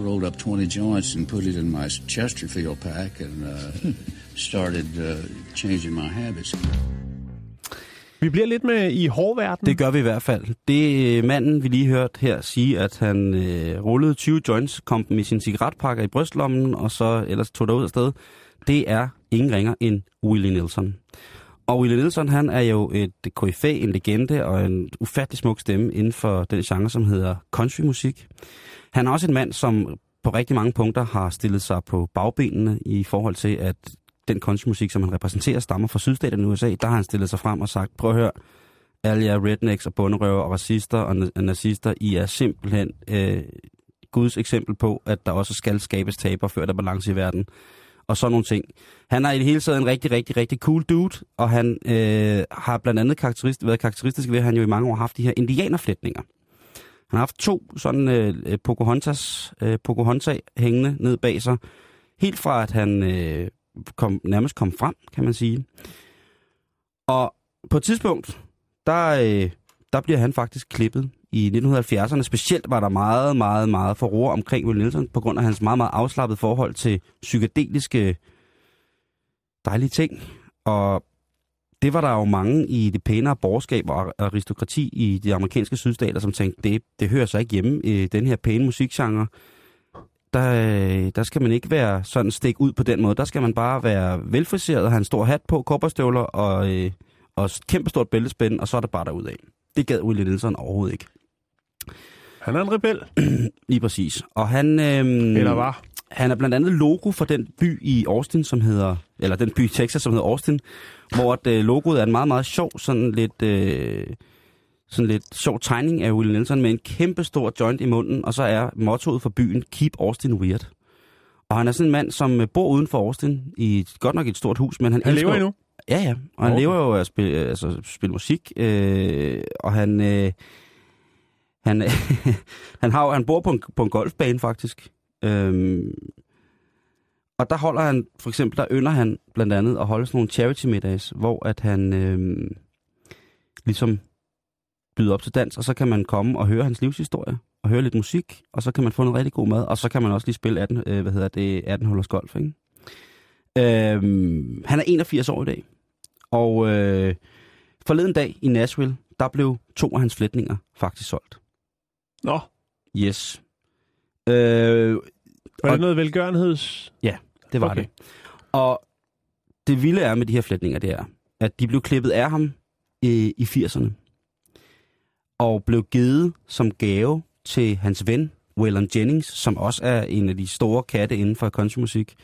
Rolled up 20 joints and put it in my Chesterfield pack and uh, started uh, changing my habits. Vi bliver lidt med i hårverdenen. Det gør vi i hvert fald. Det øh, manden, vi lige hørte her sige, at han øh, rullede 20 joints, kom med sin cigaretpakker i brystlommen, og så ellers tog derud af sted. Det er ingen ringer end Willie Nelson. Og Willie Nelson, han er jo et koryfæ, en legende og en ufattelig smuk stemme inden for den genre, som hedder countrymusik. Han er også en mand, som på rigtig mange punkter har stillet sig på bagbenene i forhold til, at den countrymusik, som han repræsenterer, stammer fra sydstaterne i USA. Der har han stillet sig frem og sagt, prøv at høre, alle jer rednecks og bunderøver og racister og nazister, I er simpelthen øh, Guds eksempel på, at der også skal skabes taber, før der er balance i verden. Og sådan nogle ting. Han er i det hele taget en rigtig, rigtig, rigtig cool dude, og han øh, har blandt andet karakterist- været karakteristisk ved, at han jo i mange år har haft de her indianerflætninger. Han har haft to sådan øh, øh, Pocahontas, øh, Pocahontas hængende ned bag sig, helt fra at han øh, kom, nærmest kom frem, kan man sige. Og på et tidspunkt, der, øh, der bliver han faktisk klippet i 1970'erne. Specielt var der meget, meget, meget forroer omkring Will Nelson, på grund af hans meget, meget afslappede forhold til psykedeliske dejlige ting. Og det var der jo mange i det pænere borgerskab og aristokrati i de amerikanske sydstater, som tænkte, det, det hører sig ikke hjemme i den her pæne musikgenre. Der, der skal man ikke være sådan stik ud på den måde. Der skal man bare være velfriseret og have en stor hat på, kopperstøvler og, øh, og kæmpestort bæltespænd, og så er det bare derudad. Det gad Willie Nelson overhovedet ikke. Han er en rebel. Lige præcis. Og han... Øhm, Eller var. Han er blandt andet logo for den by i Austin, som hedder, eller den by i Texas, som hedder Austin, hvor at, øh, logoet er en meget, meget sjov, sådan lidt, øh, sådan lidt sjov tegning af Willie Nelson med en kæmpe stor joint i munden, og så er mottoet for byen, Keep Austin Weird. Og han er sådan en mand, som øh, bor uden for Austin, i et- godt nok et stort hus, men han, Han elsker lever jo- endnu. Ja, ja. Og han Okay. lever jo af at spille, altså, spille musik, øh, og han, øh, han, han, har, han bor på en, på en golfbane, faktisk. Øhm, og der holder han, for eksempel, der ynder han blandt andet at holde sådan nogle charity-middags, hvor at han øhm, ligesom byder op til dans, og så kan man komme og høre hans livshistorie, og høre lidt musik, og så kan man få noget rigtig god mad, og så kan man også lige spille 18, øh, hvad hedder det, 18 hullers golf, ikke? Øhm, han er 81 år i dag, og øh, forleden dag i Nashville, der blev to af hans flætninger faktisk solgt. Nå, Yes. Øh, var Og- det noget velgørenheds... det var Okay. det. Og det vilde er med de her flætninger, det er, at de blev klippet af ham i, i 80'erne. Og blev givet som gave til hans ven, Waylon Jennings, som også er en af de store katte inden for countrymusik.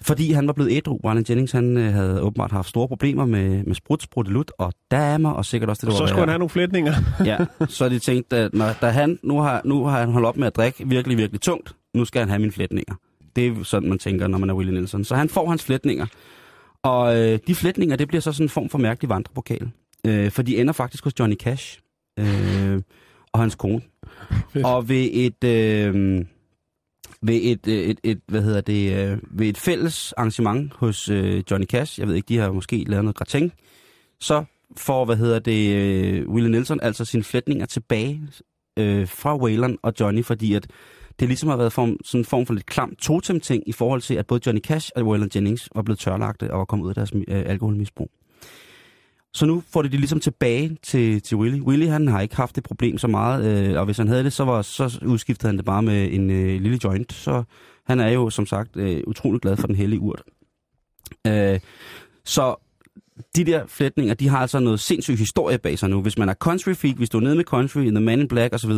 Fordi han var blevet ædru. Waylon Jennings han øh, havde åbenbart haft store problemer med, med sprut, spruttelut og damer, og sikkert også det, Og der så var skulle han have nogle flætninger. Ja, så de tænkte, at når, da han, nu, har, nu har han holdt op med at drikke virkelig, virkelig tungt, nu skal han have mine flætninger. Det er sådan, man tænker, når man er Willie Nelson. Så han får hans flætninger. Og øh, de flætninger, det bliver så sådan en form for mærkelig vandrepokal. Øh, for de ender faktisk hos Johnny Cash øh, og hans kone. Fedt. Og ved et... Øh, ved et, øh, et, et, hvad hedder det, øh, ved et fælles arrangement hos øh, Johnny Cash, jeg ved ikke, de har måske lavet noget gratin, så får, hvad hedder det, øh, Willie Nelson altså sine flætninger tilbage øh, fra Waylon og Johnny, fordi at det ligesom har været form, sådan en form for lidt klam totem-ting i forhold til, at både Johnny Cash og Waylon Jennings var blevet tørlagte og var kommet ud af deres øh, alkoholmisbrug. Så nu får de det ligesom tilbage til, til Willie. Willie han har ikke haft det problem så meget, øh, og hvis han havde det, så, var, så udskiftede han det bare med en øh, lille joint. Så han er jo som sagt øh, utrolig glad for den hellige urt. Øh, så de der flætninger, de har altså noget sindssyg historie bag sig nu. Hvis man er country freak, hvis du er nede med country, The Man in Black osv.,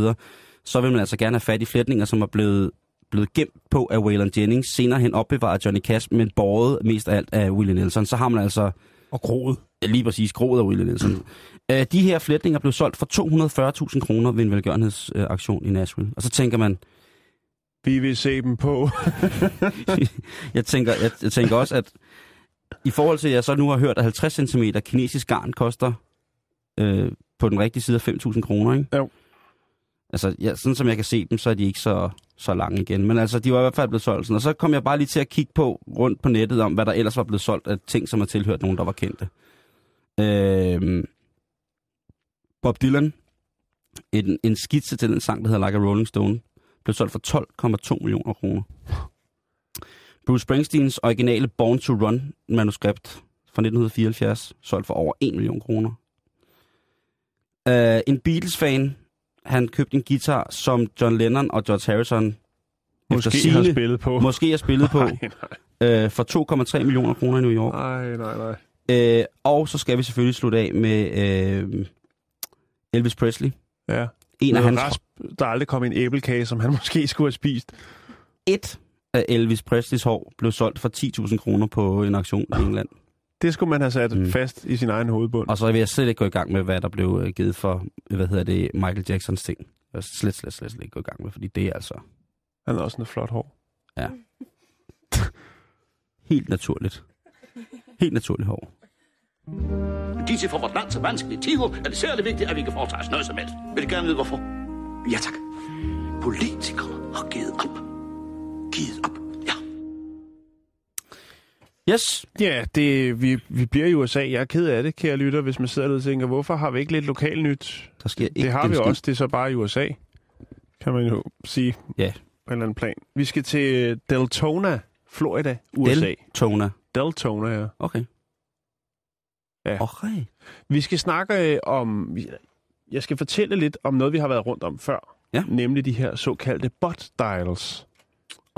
så vil man altså gerne have fat i flætninger, som er blevet, blevet gemt på af Waylon Jennings, senere hen opbevaret af Johnny Cash, men båret mest af alt af Willie Nelson. Så har man altså Og groet. lige præcis groet af Willie Nelson. Uh, de her flætninger blev solgt for 240.000 kroner ved en velgørenhedsaktion i Nashville. Og så tænker man, Vi vil se dem på. jeg tænker, jeg, jeg tænker også, at i forhold til, at jeg så nu har hørt, at 50 cm kinesisk garn koster øh, på den rigtige side af 5.000 kroner, ikke? Jo. Altså, ja, sådan som jeg kan se dem, så er de ikke så, så lange igen. Men altså, de var i hvert fald blevet solgt sådan. Og så kom jeg bare lige til at kigge på rundt på nettet om, hvad der ellers var blevet solgt af ting, som har tilhørt nogen, der var kendte. Øh, Bob Dylan, en, en skitse til den sang, der hedder Like a Rolling Stone, blev solgt for 12,2 millioner kroner. Bruce Springsteens originale Born to Run manuskript fra 1974, solgt for over 1 million kroner. Uh, en Beatles-fan, han købte en guitar, som John Lennon og George Harrison Måske efter har spillet på. måske har spillet på Nej, nej, uh, for 2,3 millioner kroner i New York. nej, nej, nej. Uh, og så skal vi selvfølgelig slutte af med uh, Elvis Presley. Ja. En af hans rasp, der aldrig kom en æblekage, som han måske skulle have spist. et af Elvis Presleys hår blev solgt for 10.000 kroner på en auktion i England. Det skulle man have sat Mm. fast i sin egen hovedbund. Og så vil jeg slet ikke gå i gang med, hvad der blev øh, givet for, hvad hedder det, Michael Jacksons ting. Jeg vil slet, slet, slet, slet ikke gå i gang med, fordi det er altså Han har også noget flot hår. helt naturligt. Helt naturligt hår. Disse for vort land så vanskelige tider er det særlig vigtigt, at vi kan foretage os noget som helst. Vil du gerne vide, hvorfor? Ja, tak. Politikerne har givet op. Givet op, ja. Yes. Ja, det, vi, vi bliver i USA. Jeg er ked af det, kære lytter, hvis man sidder og tænker, hvorfor har vi ikke lidt lokal nyt? Der sker ikke Det har vi skid. også, det er så bare i USA, kan man jo sige Ja. på en eller anden plan. Vi skal til Deltona, Florida, USA. Del- Tona. Deltona, ja. Okay. Ja. Okay. Vi skal snakke øh, om... Jeg skal fortælle lidt om noget, vi har været rundt om før. Ja. Nemlig de her såkaldte bot dials.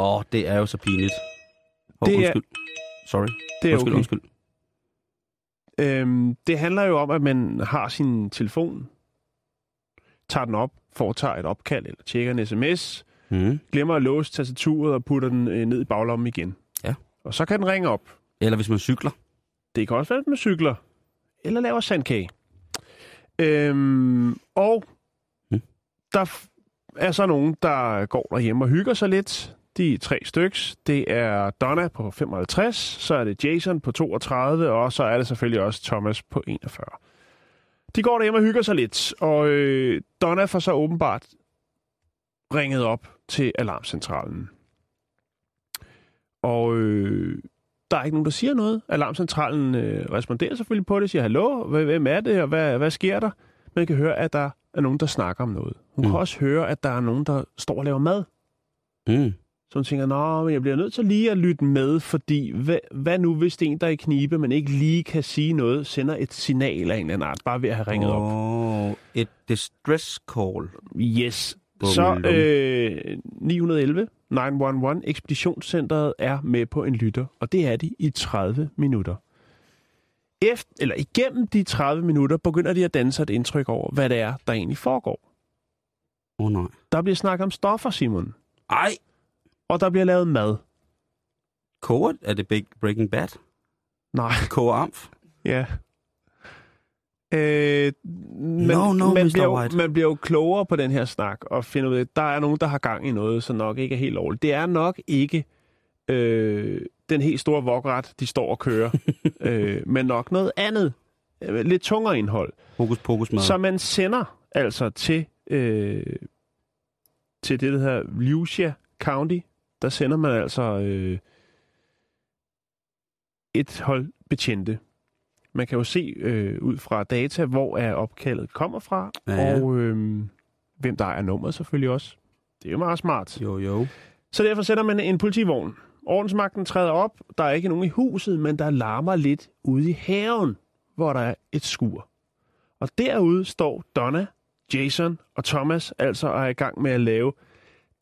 Åh, oh, det er jo så pinligt. Oh, Det er- undskyld. Sorry. Det er undskyld, okay. undskyld. Øhm, det handler jo om, at man har sin telefon, tager den op, foretager et opkald eller tjekker en sms, Mm. glemmer at låse tastaturet og putter den øh, ned i baglommen igen. Ja. Og så kan den ringe op. Eller hvis man cykler. Det kan også være med cykler. Eller laver sandkage. Øhm, og Hmm. der er så nogen, der går derhjemme og hygger sig lidt. De tre styks. Det er Donna på 55, så er det Jason på 32, og så er det selvfølgelig også Thomas på 41. De går derhjemme og hygger sig lidt, og øh, Donna får så åbenbart ringet op til alarmcentralen. Og øh, der er ikke nogen, der siger noget. Alarmcentralen øh, responderer selvfølgelig på det, siger, hallo, hv- hvem er det, og hvad, hvad sker der? Man kan høre, at der er nogen, der snakker om noget. Hun. Mm. kan også høre, at der er nogen, der står og laver mad. Mm. Så hun tænker, nå, men jeg bliver nødt til lige at lytte med, fordi hvad, hvad nu, hvis det er en, der er i knibe, men ikke lige kan sige noget, sender et signal af en eller anden art, bare ved at have ringet op. oh, et distress call. Yes. Bum, Så øh, 911, 911, ekspeditionscentret er med på en lytter, og det er de i 30 minutter. Efter, eller igennem de 30 minutter begynder de at danne sig et indtryk over, hvad det er, der egentlig foregår. Oh, nej. Der bliver snakket om stoffer, Simon, Ej! Og der bliver lavet mad. Koger? Er det Big Breaking Bad? Nej, Koger amf? ja. Øh, men, No, no, man, Mr. bliver jo, White. man bliver jo klogere på den her snak og finder ud af, at der er nogen, der har gang i noget, som nok ikke er helt lovligt. Det er nok ikke øh, den helt store vokret, de står og kører, øh, men nok noget andet. Øh, lidt tungere indhold. Hokus pokus mad. Så man sender altså til, øh, til det, der hedder Lucia County, der sender man altså øh, et hold betjente. Man kan jo se øh, ud fra data, hvor er opkaldet kommer fra, Ja, ja. og øh, hvem der er nummeret selvfølgelig også. Det er jo meget smart. Jo, jo. Så derfor sætter man en politivogn. Ordensmagten træder op. Der er ikke nogen i huset, men der larmer lidt ude i haven, hvor der er et skur. Og derude står Donna, Jason og Thomas altså er i gang med at lave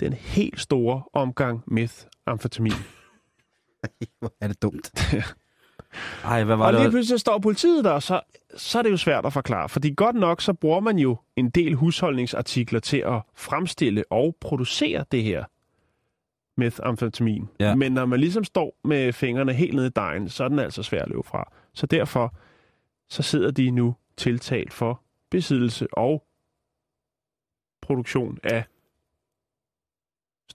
den helt store omgang methamfetamin. Hvor er det dumt. Ej, hvad var Og lige det? pludselig står politiet der, og så, så er det jo svært at forklare. Fordi godt nok, så bruger man jo en del husholdningsartikler til at fremstille og producere det her methamfetamin. Ja. Men når man ligesom står med fingrene helt nede i dejen, så er den altså svær at løbe fra. Så derfor, så sidder de nu tiltalt for besiddelse og produktion af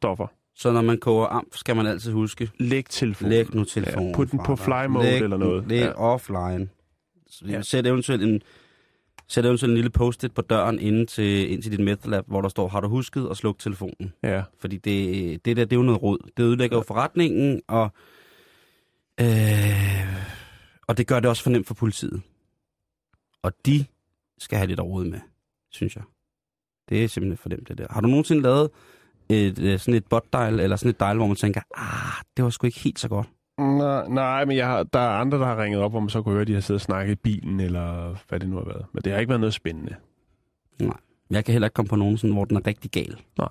stoffer. Så når man koger amf, skal man altid huske, Læg telefonen. læg nu telefonen. Ja, put den på fly mode læg, eller noget. Læg Ja. ja. offline. Så Ja. ja. Sæt eventuelt en, sæt eventuelt en lille post-it på døren ind til, ind til dit meth lab, hvor der står, har du husket at slukke telefonen? Ja. Fordi det, det der, det er jo noget råd. Det ødelægger jo forretningen, og, øh, og det gør det også for nemt for politiet. Og de skal have lidt at rode med, synes jeg. Det er simpelthen for nemt, det der. Har du nogensinde lavet et, øh, sådan et bot dial, eller sådan et dial, hvor man tænker, ah, det var sgu ikke helt så godt. Nej, nej men jeg har, der er andre, der har ringet op, hvor man så kunne høre, at de har siddet og snakket i bilen, eller hvad det nu har været. Men det har ikke været noget spændende. Jeg kan heller ikke komme på nogen, sådan, hvor den er rigtig gal. Nej.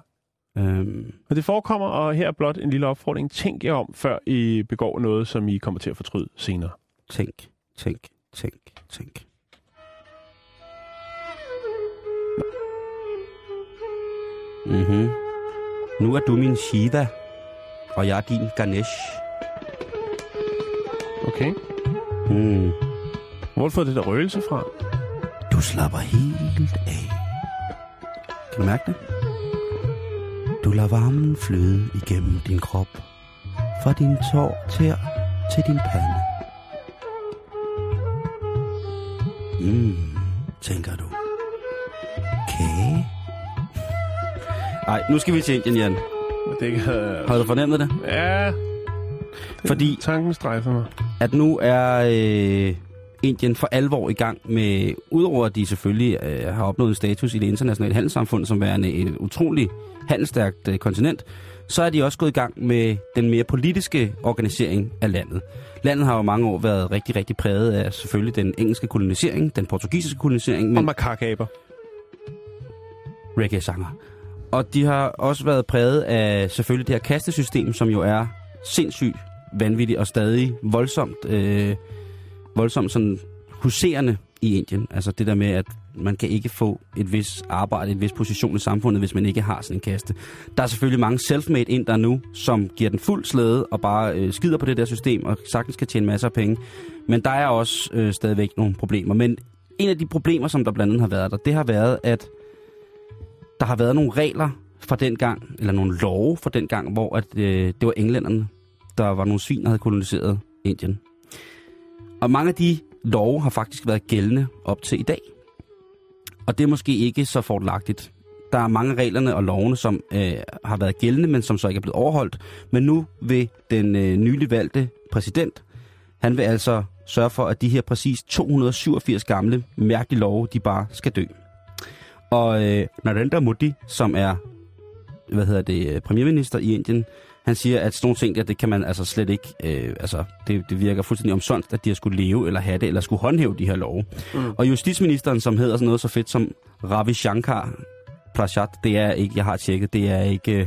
Øhm, Men det forekommer, og her er blot en lille opfordring. Tænk jer om, før I begår noget, som I kommer til at fortryde senere. tænk, tænk, tænk, tænk. Mhm. Nu er du min Shiva, og jeg er din Ganesh. Okay. Mm. Hvor har du fået det der røgelse fra? Du slapper helt af. Kan du mærke det? Du lader varmen flyde igennem din krop. Fra din tår til, til din pande. Mm, tænker du. Nej, nu skal vi til Indien, Jan. Det kan... Har du fornemmet det? Ja, Fordi tanken strejfer mig. at nu er øh, Indien for alvor i gang med, udover at de selvfølgelig øh, har opnået en status i det internationale handelssamfund som værende et utroligt handelsstærkt øh, kontinent, så er de også gået i gang med den mere politiske organisering af landet. Landet har jo mange år været rigtig, rigtig præget af selvfølgelig den engelske kolonisering, den portugisiske kolonisering, Og men makakaber. reggae-sanger. Og de har også været præget af selvfølgelig det her kastesystem, som jo er sindssygt vanvittigt og stadig voldsomt, øh, voldsomt sådan huserende i Indien. Altså det der med, at man kan ikke få et vis arbejde, et vis position i samfundet, hvis man ikke har sådan en kaste. Der er selvfølgelig mange self-made ind der nu, som giver den fuld slæde og bare øh, skider på det der system og sagtens kan tjene masser af penge. Men der er også øh, stadigvæk nogle problemer. Men en af de problemer, som der blandt andet har været der, det har været, at der har været nogle regler fra den gang, eller nogle love fra den gang, hvor at, øh, det var englænderne, der var nogle svin, der havde koloniseret Indien. Og mange af de love har faktisk været gældende op til i dag. Og det er måske ikke så fordelagtigt. Der er mange af reglerne og lovene, som øh, har været gældende, men som så ikke er blevet overholdt. Men nu vil den øh, nylig valgte præsident, han vil altså sørge for, at de her præcis 287 gamle mærkelige love, de bare skal dø. Og øh, Narendra Modi, som er hvad hedder det, øh, premierminister i Indien, han siger, at sådan nogle ting der, det kan man altså slet ikke, øh, altså det, det virker fuldstændig omsondt, at de har skulle leve eller have det, eller skulle håndhæve de her love. Mm. Og justitsministeren, som hedder sådan noget så fedt som Ravi Shankar Prasad, det er ikke, jeg har tjekket, det er ikke, øh,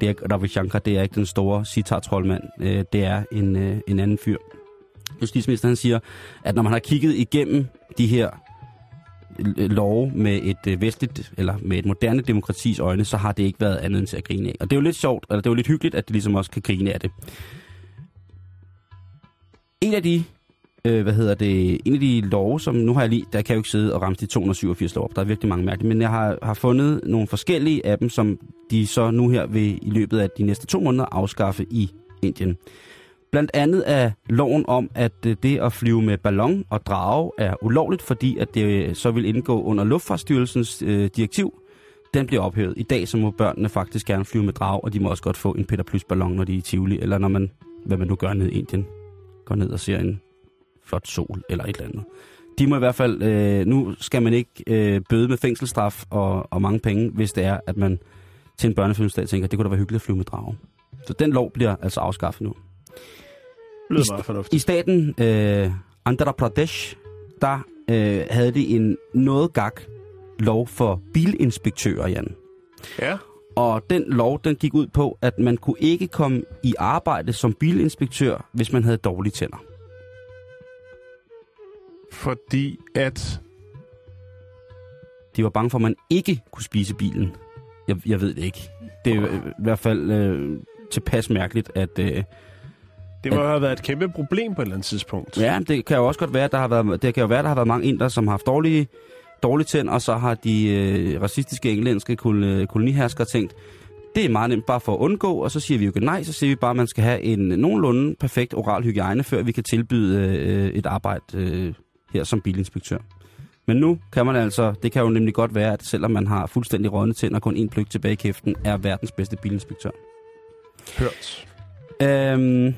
det er Ravi Shankar, det er ikke den store sitar-troldmand, øh, det er en, øh, en anden fyr. Justitsministeren siger, at når man har kigget igennem de her Øh, lov med et øh, vestligt, eller med et moderne demokratis øjne, så har det ikke været andet end til at grine af. Og det er jo lidt sjovt, eller det er jo lidt hyggeligt, at det ligesom også kan grine af det. En af de, øh, hvad hedder det, en af de love, som nu har jeg lige, der kan jeg jo ikke sidde og ramse de 287 lov op, der er virkelig mange mærkelige, men jeg har, har fundet nogle forskellige af dem, som de så nu her vil i løbet af de næste to måneder afskaffe i Indien. Blandt andet er loven om, at øh, det at flyve med ballon og drage er ulovligt, fordi at det øh, så vil indgå under Luftfartsstyrelsens øh, direktiv. Den bliver ophævet. I dag så må børnene faktisk gerne flyve med drage, og de må også godt få en Peter Plus ballon, når de er i Tivoli, eller når man, hvad man nu gør ned i Indien, går ned og ser en flot sol eller et eller andet. De må i hvert fald, øh, nu skal man ikke øh, bøde med fængselsstraf og, og mange penge, hvis det er, at man til en børnefilmsdag tænker, det kunne da være hyggeligt at flyve med drage. Så den lov bliver altså afskaffet nu. Lyder meget fornuftigt. I staten øh, Andhra Pradesh, der øh, havde de en noget gak lov for bilinspektører, Jan. Ja. Og den lov, den gik ud på, at man kunne ikke komme i arbejde som bilinspektør, hvis man havde dårlige tænder. Fordi at... De var bange for, at man ikke kunne spise bilen. Jeg, jeg ved det ikke. Det er i hvert fald øh, tilpas mærkeligt, at... Øh, Det må have været et kæmpe problem på et eller andet tidspunkt. Ja, det kan jo også godt være, at der har været, det kan jo være, at der har været mange indre, som har haft dårlige, dårlige tænder, og så har de øh, racistiske engelske kol, øh, koloniherskere tænkt, det er meget nemt bare for at undgå, og så siger vi jo ikke nej, så siger vi bare, at man skal have en nogenlunde perfekt oral hygiejne, før vi kan tilbyde øh, et arbejde øh, her som bilinspektør. Men nu kan man altså, det kan jo nemlig godt være, at selvom man har fuldstændig rådne tænder og kun en pløk tilbage i kæften, er verdens bedste bilinspektør. Hørt. Øhm,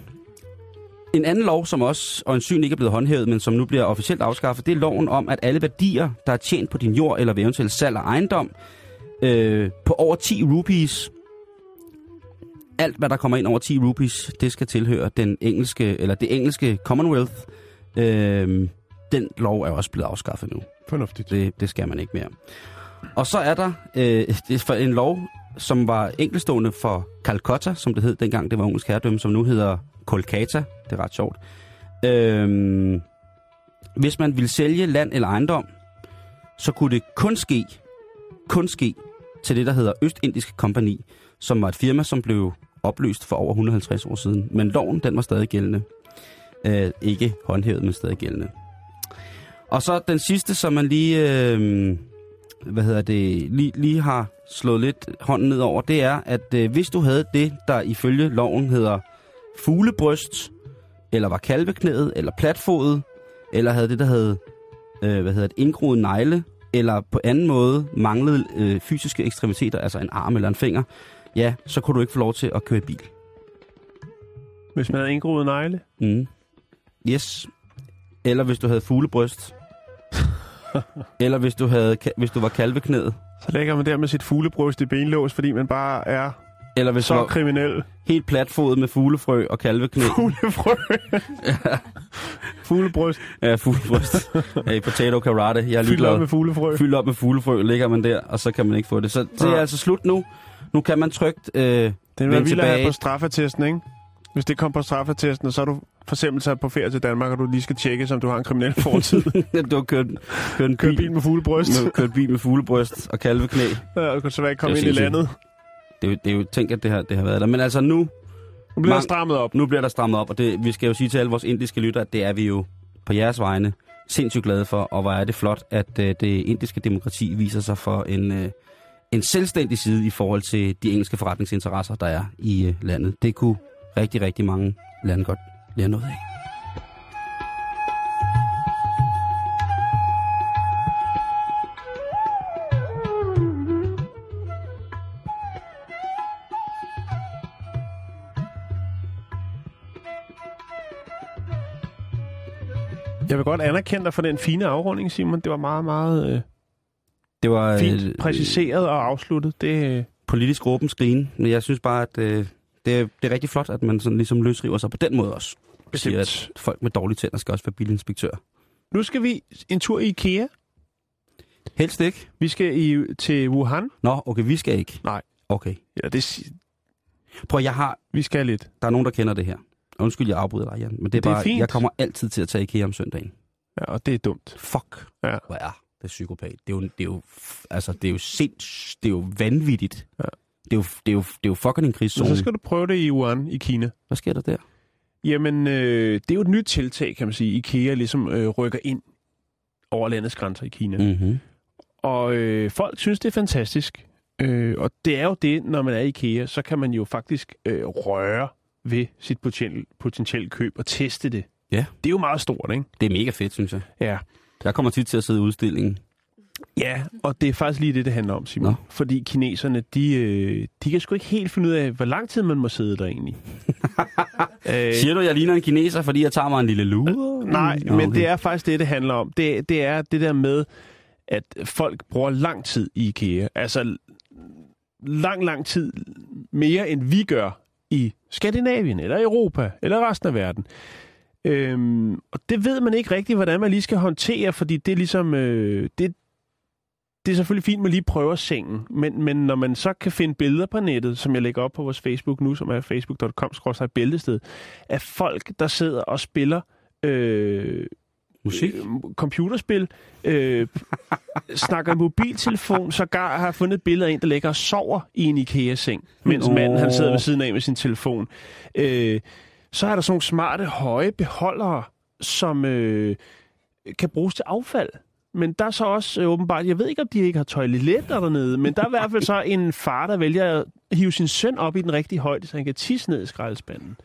en anden lov, som også øjensynligt ikke er blevet håndhævet, men som nu bliver officielt afskaffet, det er loven om, at alle værdier, der er tjent på din jord eller ved eventuelt salg af ejendom, øh, på over 10 rupees, alt hvad der kommer ind over 10 rupees, det skal tilhøre den engelske, eller det engelske Commonwealth. Øh, den lov er også blevet afskaffet nu. Fornuftigt. Det, det skal man ikke mere. Og så er der øh, det for en lov, som var enkelstående for Calcutta, som det hed dengang, det var engelsk herredømme, som nu hedder Kolkata. Det er ret sjovt. Øhm, hvis man ville sælge land eller ejendom, så kunne det kun ske, kun ske til det, der hedder Østindiske Kompani, som var et firma, som blev opløst for over 150 år siden. Men loven, den var stadig gældende. Øh, ikke håndhævet, men stadig gældende. Og så den sidste, som man lige, øh, hvad hedder det, lige, lige har slået lidt hånden ned over, det er, at øh, hvis du havde det, der ifølge loven hedder fuglebryst, eller var kalveknæet, eller platfodet, eller havde det, der hed, øh, hvad hedder det, indgroet negle, eller på anden måde manglede øh, fysiske ekstremiteter, altså en arm eller en finger, ja, så kunne du ikke få lov til at køre bil. Hvis man havde indgroet negle. Mm. Yes. Eller hvis du havde fuglebryst. Eller hvis du, havde, hvis du var kalveknæet. Så lægger man der med sit fuglebryst i benlås, fordi man bare er Eller hvis så du var kriminel. helt platfodet med fuglefrø og kalveknæ. Fuglefrø. Fuglebryst. Ja, fuglebryst. hey, potato karate. Jeg er Fyldt op ligeglad. med fuglefrø. Fyldt op med fuglefrø, ligger man der, og så kan man ikke få det. Så det er Nej. altså slut nu. Nu kan man trygt øh, Den var vildt at på straffetesten, ikke? Hvis det kom på straffetesten, og så er du for eksempel taget på ferie til Danmark, og du lige skal tjekke, om du har en kriminel fortid. du har kørt, kørt en bil, bil med fuglebryst. med, kørt bil med fuglebryst og kalveknæ. Ja, og du kan så ikke komme Det ind i landet. Det er, jo, det er jo tænk, at det har, det har været der. Men altså nu, Nu bliver der Mang- strammet op. nu bliver der strammet op, og det, vi skal jo sige til alle vores indiske lyttere, at det er vi jo på jeres vegne sindssygt glade for, og hvor er det flot, at øh, det indiske demokrati viser sig for en, øh, en selvstændig side i forhold til de engelske forretningsinteresser, der er i øh, landet. Det kunne rigtig, rigtig mange lande godt lære noget af. Jeg vil godt anerkende dig for den fine afrunding, Simon. Det var meget, meget øh, Det var fint øh, præciseret og afsluttet. Det, øh, politisk råben skrigen, men jeg synes bare, at øh, det, er, det er rigtig flot, at man sådan ligesom løsriver sig på den måde også. Siger, Bestemt. at folk med dårlige tænder skal også være bilinspektør. nu skal vi en tur i IKEA. Helst ikke. Vi skal i, til Wuhan. Nå, okay, vi skal ikke. Nej. Okay. Ja, det, Prøv, jeg har... vi skal lidt. Der er nogen, der kender det her. Undskyld, jeg afbryder dig, Jan. Men det er, Det er bare, fint. jeg kommer altid til at tage IKEA om søndagen. Ja, og det er dumt. Fuck. Ja. Hvor er det psykopat. Det er jo, det er jo, altså, det er jo sinds, det er jo vanvittigt. Ja. Det er jo, det er jo, det er jo fucking en Men krigszone. så skal du prøve det i Wuhan i Kina. Hvad sker der der? Jamen, øh, det er jo et nyt tiltag, kan man sige. IKEA ligesom øh, rykker ind over landets grænser i Kina. Mm. Mm-hmm. Og øh, folk synes, det er fantastisk. Øh, og det er jo det, når man er i IKEA, så kan man jo faktisk øh, røre ved sit potentielle potentiel køb og teste det. Ja. Det er jo meget stort, ikke? Det er mega fedt, synes jeg. Ja. Jeg kommer tit til at sidde i udstillingen. Ja, og det er faktisk lige det, det handler om, Simon. Nå. Fordi kineserne, de, øh, de kan sgu ikke helt finde ud af, hvor lang tid man må sidde der egentlig. øh, Siger du, jeg ligner en kineser, fordi jeg tager mig en lille lure? Nej, Nå, men okay. det er faktisk det, det handler om. Det, det er det der med, at folk bruger lang tid i IKEA. Altså lang, lang tid mere, end vi gør i Skandinavien, eller Europa, eller resten af verden. Øhm, og det ved man ikke rigtigt, hvordan man lige skal håndtere, fordi det er ligesom... Øh, det, det er selvfølgelig fint, at man lige prøver sengen, men, men når man så kan finde billeder på nettet, som jeg lægger op på vores Facebook nu, som er facebook.com-bæltested, af folk, der sidder og spiller øh, Musik? øh, computerspil, øh, snakker mobiltelefon, sågar har jeg fundet et billede af en, der ligger og sover i en IKEA-seng, mens Nå. manden han sidder ved siden af med sin telefon. Øh, så er der sådan nogle smarte, høje beholdere, som øh, kan bruges til affald. Men der er så også øh, åbenbart, jeg ved ikke, om de ikke har toiletter dernede, men der er i hvert fald så en far, der vælger at hive sin søn op i den rigtige højde, så han kan tisse ned i skraldespanden.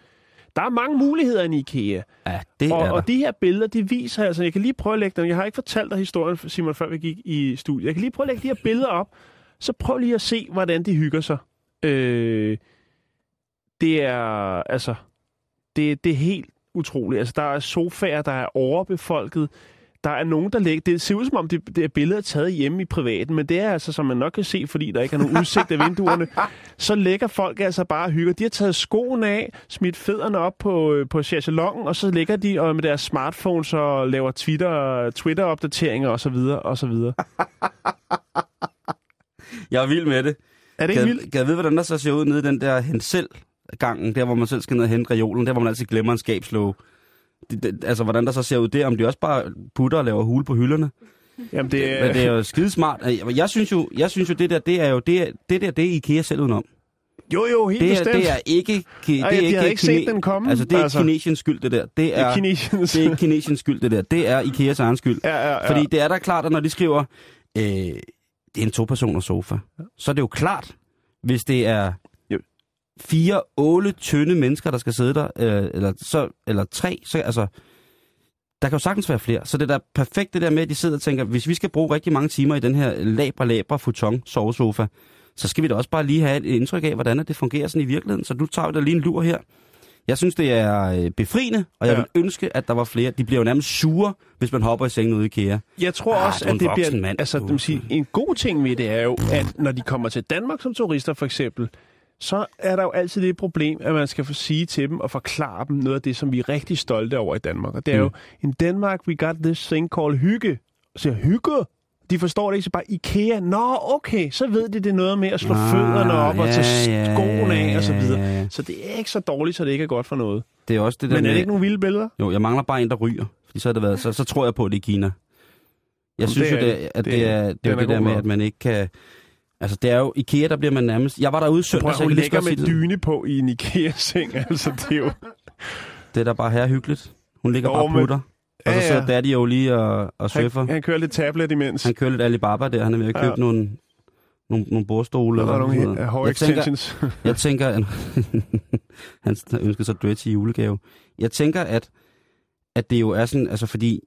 Der er mange muligheder i IKEA. Ja, det Og, er der. og de her billeder, de viser altså, jeg kan lige prøve at lægge dem, jeg har ikke fortalt dig historien, Simon, før vi gik i studiet. Jeg kan lige prøve at lægge de her billeder op, så prøv lige at se, hvordan de hygger sig. Øh, det er, altså, det, det er helt utroligt. Altså, der er sofaer, der er overbefolket. Der er nogen, der lægger... Det ser ud som om, det, det er billeder taget hjemme i privaten, men det er altså, som man nok kan se, fordi der ikke er nogen udsigt af vinduerne, så lægger folk altså bare og hygger. De har taget skoene af, smidt fødderne op på, øh, på chaiselongen, og så ligger de og med deres smartphones og laver Twitter, Twitter-opdateringer osv. osv. Jeg er vild med det. Er det ikke vildt? kan jeg vide, hvordan der så ser ud nede i den der hensel-gangen, der hvor man selv skal ned og hente reolen, der hvor man altid glemmer en skabslåge. Det, det, altså, hvordan der så ser ud der, om de også bare putter og laver hule på hylderne. Jamen, det, Men det er jo skidesmart. Jeg synes jo, jeg synes jo det der, det er jo det, er- det der, det er IKEA selv udenom. jo, jo, helt Det er, bestemt. det er ikke, det Ej, er ikke, ikke set kine- den komme, Altså, det er altså. kinesiens skyld, det der. Det det er, er kinesiens. det er kinesiens skyld, det der. Det er Ikeas egen skyld. Ja, ja, ja. Fordi det er da klart, at når de skriver, øh, det er en to-personers sofa, så er det jo klart, hvis det er. Fire, otte tynde mennesker, der skal sidde der, øh, eller, så, eller tre, så altså, der kan jo sagtens være flere. Så det er da perfekt det der med, at de sidder og tænker, hvis vi skal bruge rigtig mange timer i den her labre, labre futon sovesofa, så skal vi da også bare lige have et indtryk af, hvordan det fungerer sådan i virkeligheden. Så du tager da lige en lur her. Jeg synes, det er øh, befriende, og jeg Ja. vil ønske, at der var flere. De bliver jo nærmest sure, hvis man hopper i sengen ude i IKEA. Jeg tror Ah, også, du at det bliver... mand. Altså, vil sige, en god ting ved det er jo, at når de kommer til Danmark som turister, for eksempel, så er der jo altid det problem, at man skal få sige til dem og forklare dem noget af det, som vi er rigtig stolte over i Danmark. Og det er Mm. jo, in Denmark we got this thing called hygge. Så hygge? De forstår det ikke, så bare IKEA. Nå, okay, så ved de det noget med at slå Ah, fødderne op og ja, tage ja, skoene ja, af og så ja, videre. ja, ja. Så det er ikke så dårligt, så det ikke er godt for noget. Det er også det der Men er med... det ikke nogle vilde billeder? Jo, jeg mangler bare en, der ryger. Fordi så, har det været, så, så tror jeg på, at det er Kina. Jeg Jamen, synes det jo, er- det, at det- det, er, det er jo er det der med, at man ikke kan... Altså, det er jo IKEA, der bliver man nærmest... Jeg var derude søndag, så jeg ligger med dyne på i en IKEA-seng. Altså, det er jo... Det er da bare her hyggeligt. Hun ligger Jo, bare og putter. Og så Ja, sidder ja. Daddy jo lige og, og surfer. Han, han kører lidt tablet imens. Han kører lidt Alibaba der. Han er ved at købe Ja. ja. nogle, nogle, nogle bordstole. Er eller nogle noget. hårde jeg tænker, extensions. jeg tænker, at han ønsker sig dreads i julegave. Jeg tænker, at, at det jo er sådan, altså fordi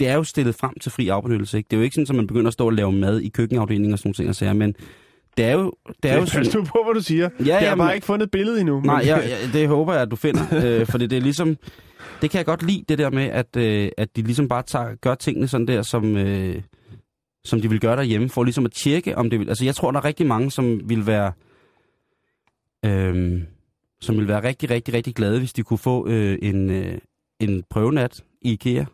det er jo stillet frem til fri afbenyttelse, ikke? Det er jo ikke sådan, at man begynder at stå og lave mad i køkkenafdelingen og sådan nogle ting og sager, men det er jo, det er jo Pas sådan... nu på, hvad du siger. Ja, jeg har jamen- bare ikke fundet et billede endnu. Nej, men- jeg, jeg, det håber jeg, at du finder, øh, fordi det er ligesom, det kan jeg godt lide, det der med, at, øh, at de ligesom bare tager, gør tingene sådan der, som, øh, som de vil gøre derhjemme, for ligesom at tjekke, om det vil, altså jeg tror, der er rigtig mange, som vil være, øh, som vil være rigtig, rigtig, rigtig glade, hvis de kunne få øh, en, øh, en prøvenat i IKEA.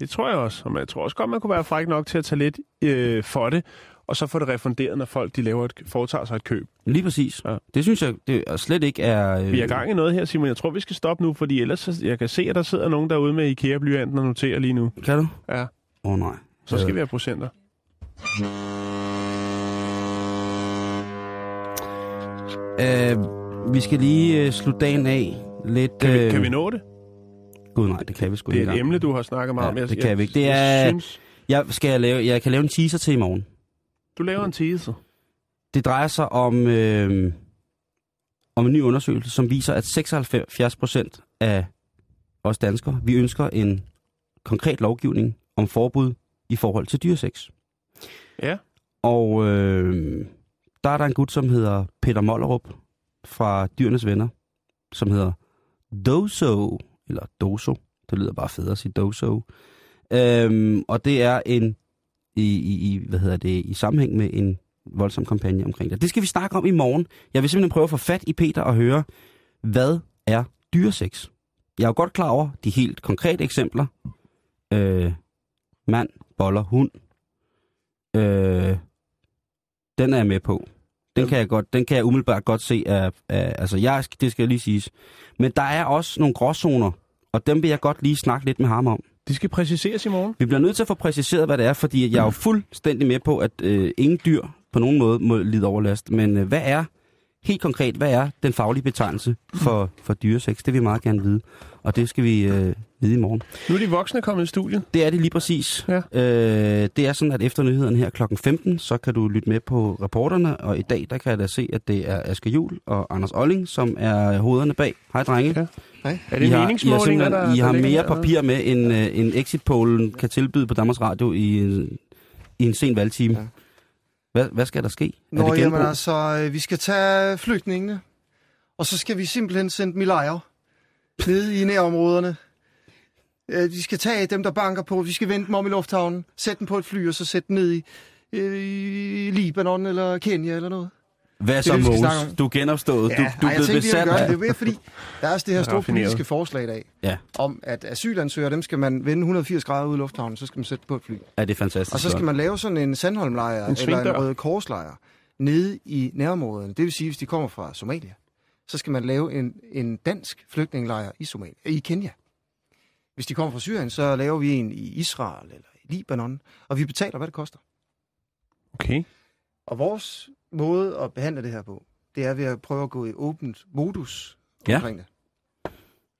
Det tror jeg også. Og jeg tror også godt, man kunne være fræk nok til at tage lidt øh, for det, og så få det refunderet, når folk de laver et, foretager sig et køb. Lige præcis. Ja. Det synes jeg det er slet ikke er... Øh, Vi er gang i noget her, Simon. Jeg tror, vi skal stoppe nu, fordi ellers så, jeg kan se, at der sidder nogen derude med IKEA-blyanten og noterer lige nu. Kan du? Ja, Åh oh, nej. så skal Øh, vi have procenter. Øh, vi skal lige øh, slutte dagen af lidt... Kan, vi, øh, kan vi nå det? Gud nej, det kan vi sgu Det er ikke et emne, du har snakket meget Ja, om. Jeg, det kan vi ikke. Det jeg er- Synes, Jeg, skal jeg, lave, jeg kan lave en teaser til i morgen. du laver en teaser. Det drejer sig om, øh, om en ny undersøgelse, som viser, at 76 procent af os danskere, vi ønsker en konkret lovgivning om forbud i forhold til dyresex. Ja. Og øh, der er der en gut, som hedder Peter Mollerup fra Dyrenes Venner, som hedder Doso, eller Doso, det lyder bare federe at sige Doso. Øhm, og det er en, i, i, i, hvad hedder det, i sammenhæng med en voldsom kampagne omkring det. Det skal vi snakke om i morgen. Jeg vil simpelthen prøve at få fat i Peter og høre, hvad er dyresex? Jeg er jo godt klar over de helt konkrete eksempler. Øh, mand, boller, hund. Øh, den er jeg med på. Den kan jeg, godt, den kan jeg umiddelbart godt se. Af, af, altså, jeg, det skal lige siges. Men der er også nogle gråzoner, og dem vil jeg godt lige snakke lidt med ham om. De skal præciseres i morgen. Vi bliver nødt til at få præciseret, hvad det er, fordi jeg er jo fuldstændig med på, at øh, ingen dyr på nogen måde må lide overlast. Men øh, hvad er, helt konkret, hvad er den faglige betegnelse for, for dyresex? Det vil vi meget gerne vide, og det skal vi øh, vide i morgen. Nu er de voksne kommet i studiet. Det er det lige præcis. Ja. Øh, det er sådan, at efter nyhederne her kl. 15, så kan du lytte med på reporterne, og i dag, der kan jeg da se, at det er Asger Jul og Anders Olling, som er hovederne bag. Hej, drenge. Ja. Hej. Er det I har, I har, der, I har der mere papir med, end, øh, end exit pollen kan tilbyde på Danmarks Radio i, en- i en sen valgtime. Ja. Hvad, hvad skal der ske? Nå, er det jamen altså, øh, vi skal tage flygtningene, og så skal vi simpelthen sende dem i lejre, ned i nærområderne. Øh, Vi skal tage dem, der banker på, vi skal vente dem om i lufthavnen, sætte dem på et fly, og så sætte dem ned i, øh, i Libanon eller Kenya eller noget. Hvad så, om. Du er genopstået. du, du ej, er jeg tænkte, vi besat gøre det. Det er mere, fordi der er også det her store politiske forslag i dag, Ja, om at asylansøgere, dem skal man vende 180 grader ud i lufthavnen, så skal man sætte på et fly. er det fantastisk. Og så skal man lave sådan en Sandholmlejr En eller en Røde Korslejr nede i nærområderne. Det vil sige, hvis de kommer fra Somalia, så skal man lave en, en dansk flygtningelejr i, Somalia, i Kenya. Hvis de kommer fra Syrien, så laver vi en i Israel eller i Libanon, og vi betaler, hvad det koster. Okay. Og vores måde at behandle det her på, det er ved at prøve at gå i åbent modus Ja, omkring det.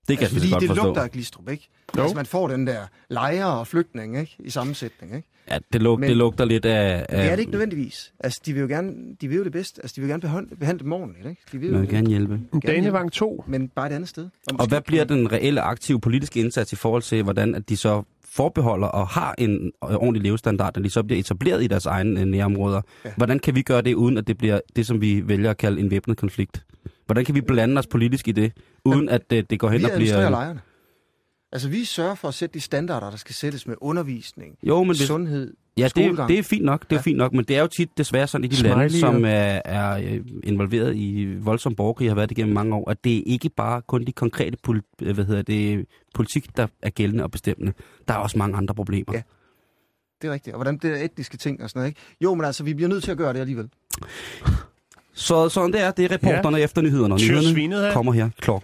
Det kan altså, jeg fordi godt det forstå. lugter af Glistrup, ikke? Jo. Altså, man får den der lejre og flygtning, ikke? I sammensætning, ikke? Ja, det, lug, Men- det lugter lidt af... Men af det er det ikke nødvendigvis. Altså, de vil jo gerne, de vil jo det bedste. Altså, de vil gerne behandle, behandle dem ordentligt, ikke? De vil jo vil gerne hjælpe. Danevang 2. Men bare et andet sted. Og måske hvad bliver den reelle aktive politiske indsats i forhold til, hvordan at de så forbeholder og har en øh, ordentlig levestandard, når de så bliver etableret i deres egne øh, nærområder? Ja. Hvordan kan vi gøre det, uden at det bliver det, som vi vælger at kalde en væbnet konflikt? Hvordan kan vi blande os politisk i det, uden at det, det går hen og bliver... lejrene. Altså, vi sørger for at sætte de standarder, der skal sættes med undervisning, Jo, men hvis, sundhed, ja, det, skolegang. det er fint nok, det er Ja. fint nok, men det er jo tit desværre sådan i de Smiley lande, som er, er øh, involveret i voldsom borgerkrig, har været det gennem mange år, at det er ikke bare kun de konkrete pol, øh, hvad hedder det, politik, der er gældende og bestemmende. Der er også mange andre problemer. Ja. Det er rigtigt. Og hvordan det er etniske ting og sådan noget, ikke? Jo, men altså, vi bliver nødt til at gøre det alligevel. Så sådan det er, det er reporterne ja. efter nyhederne. Nyhederne kommer her klok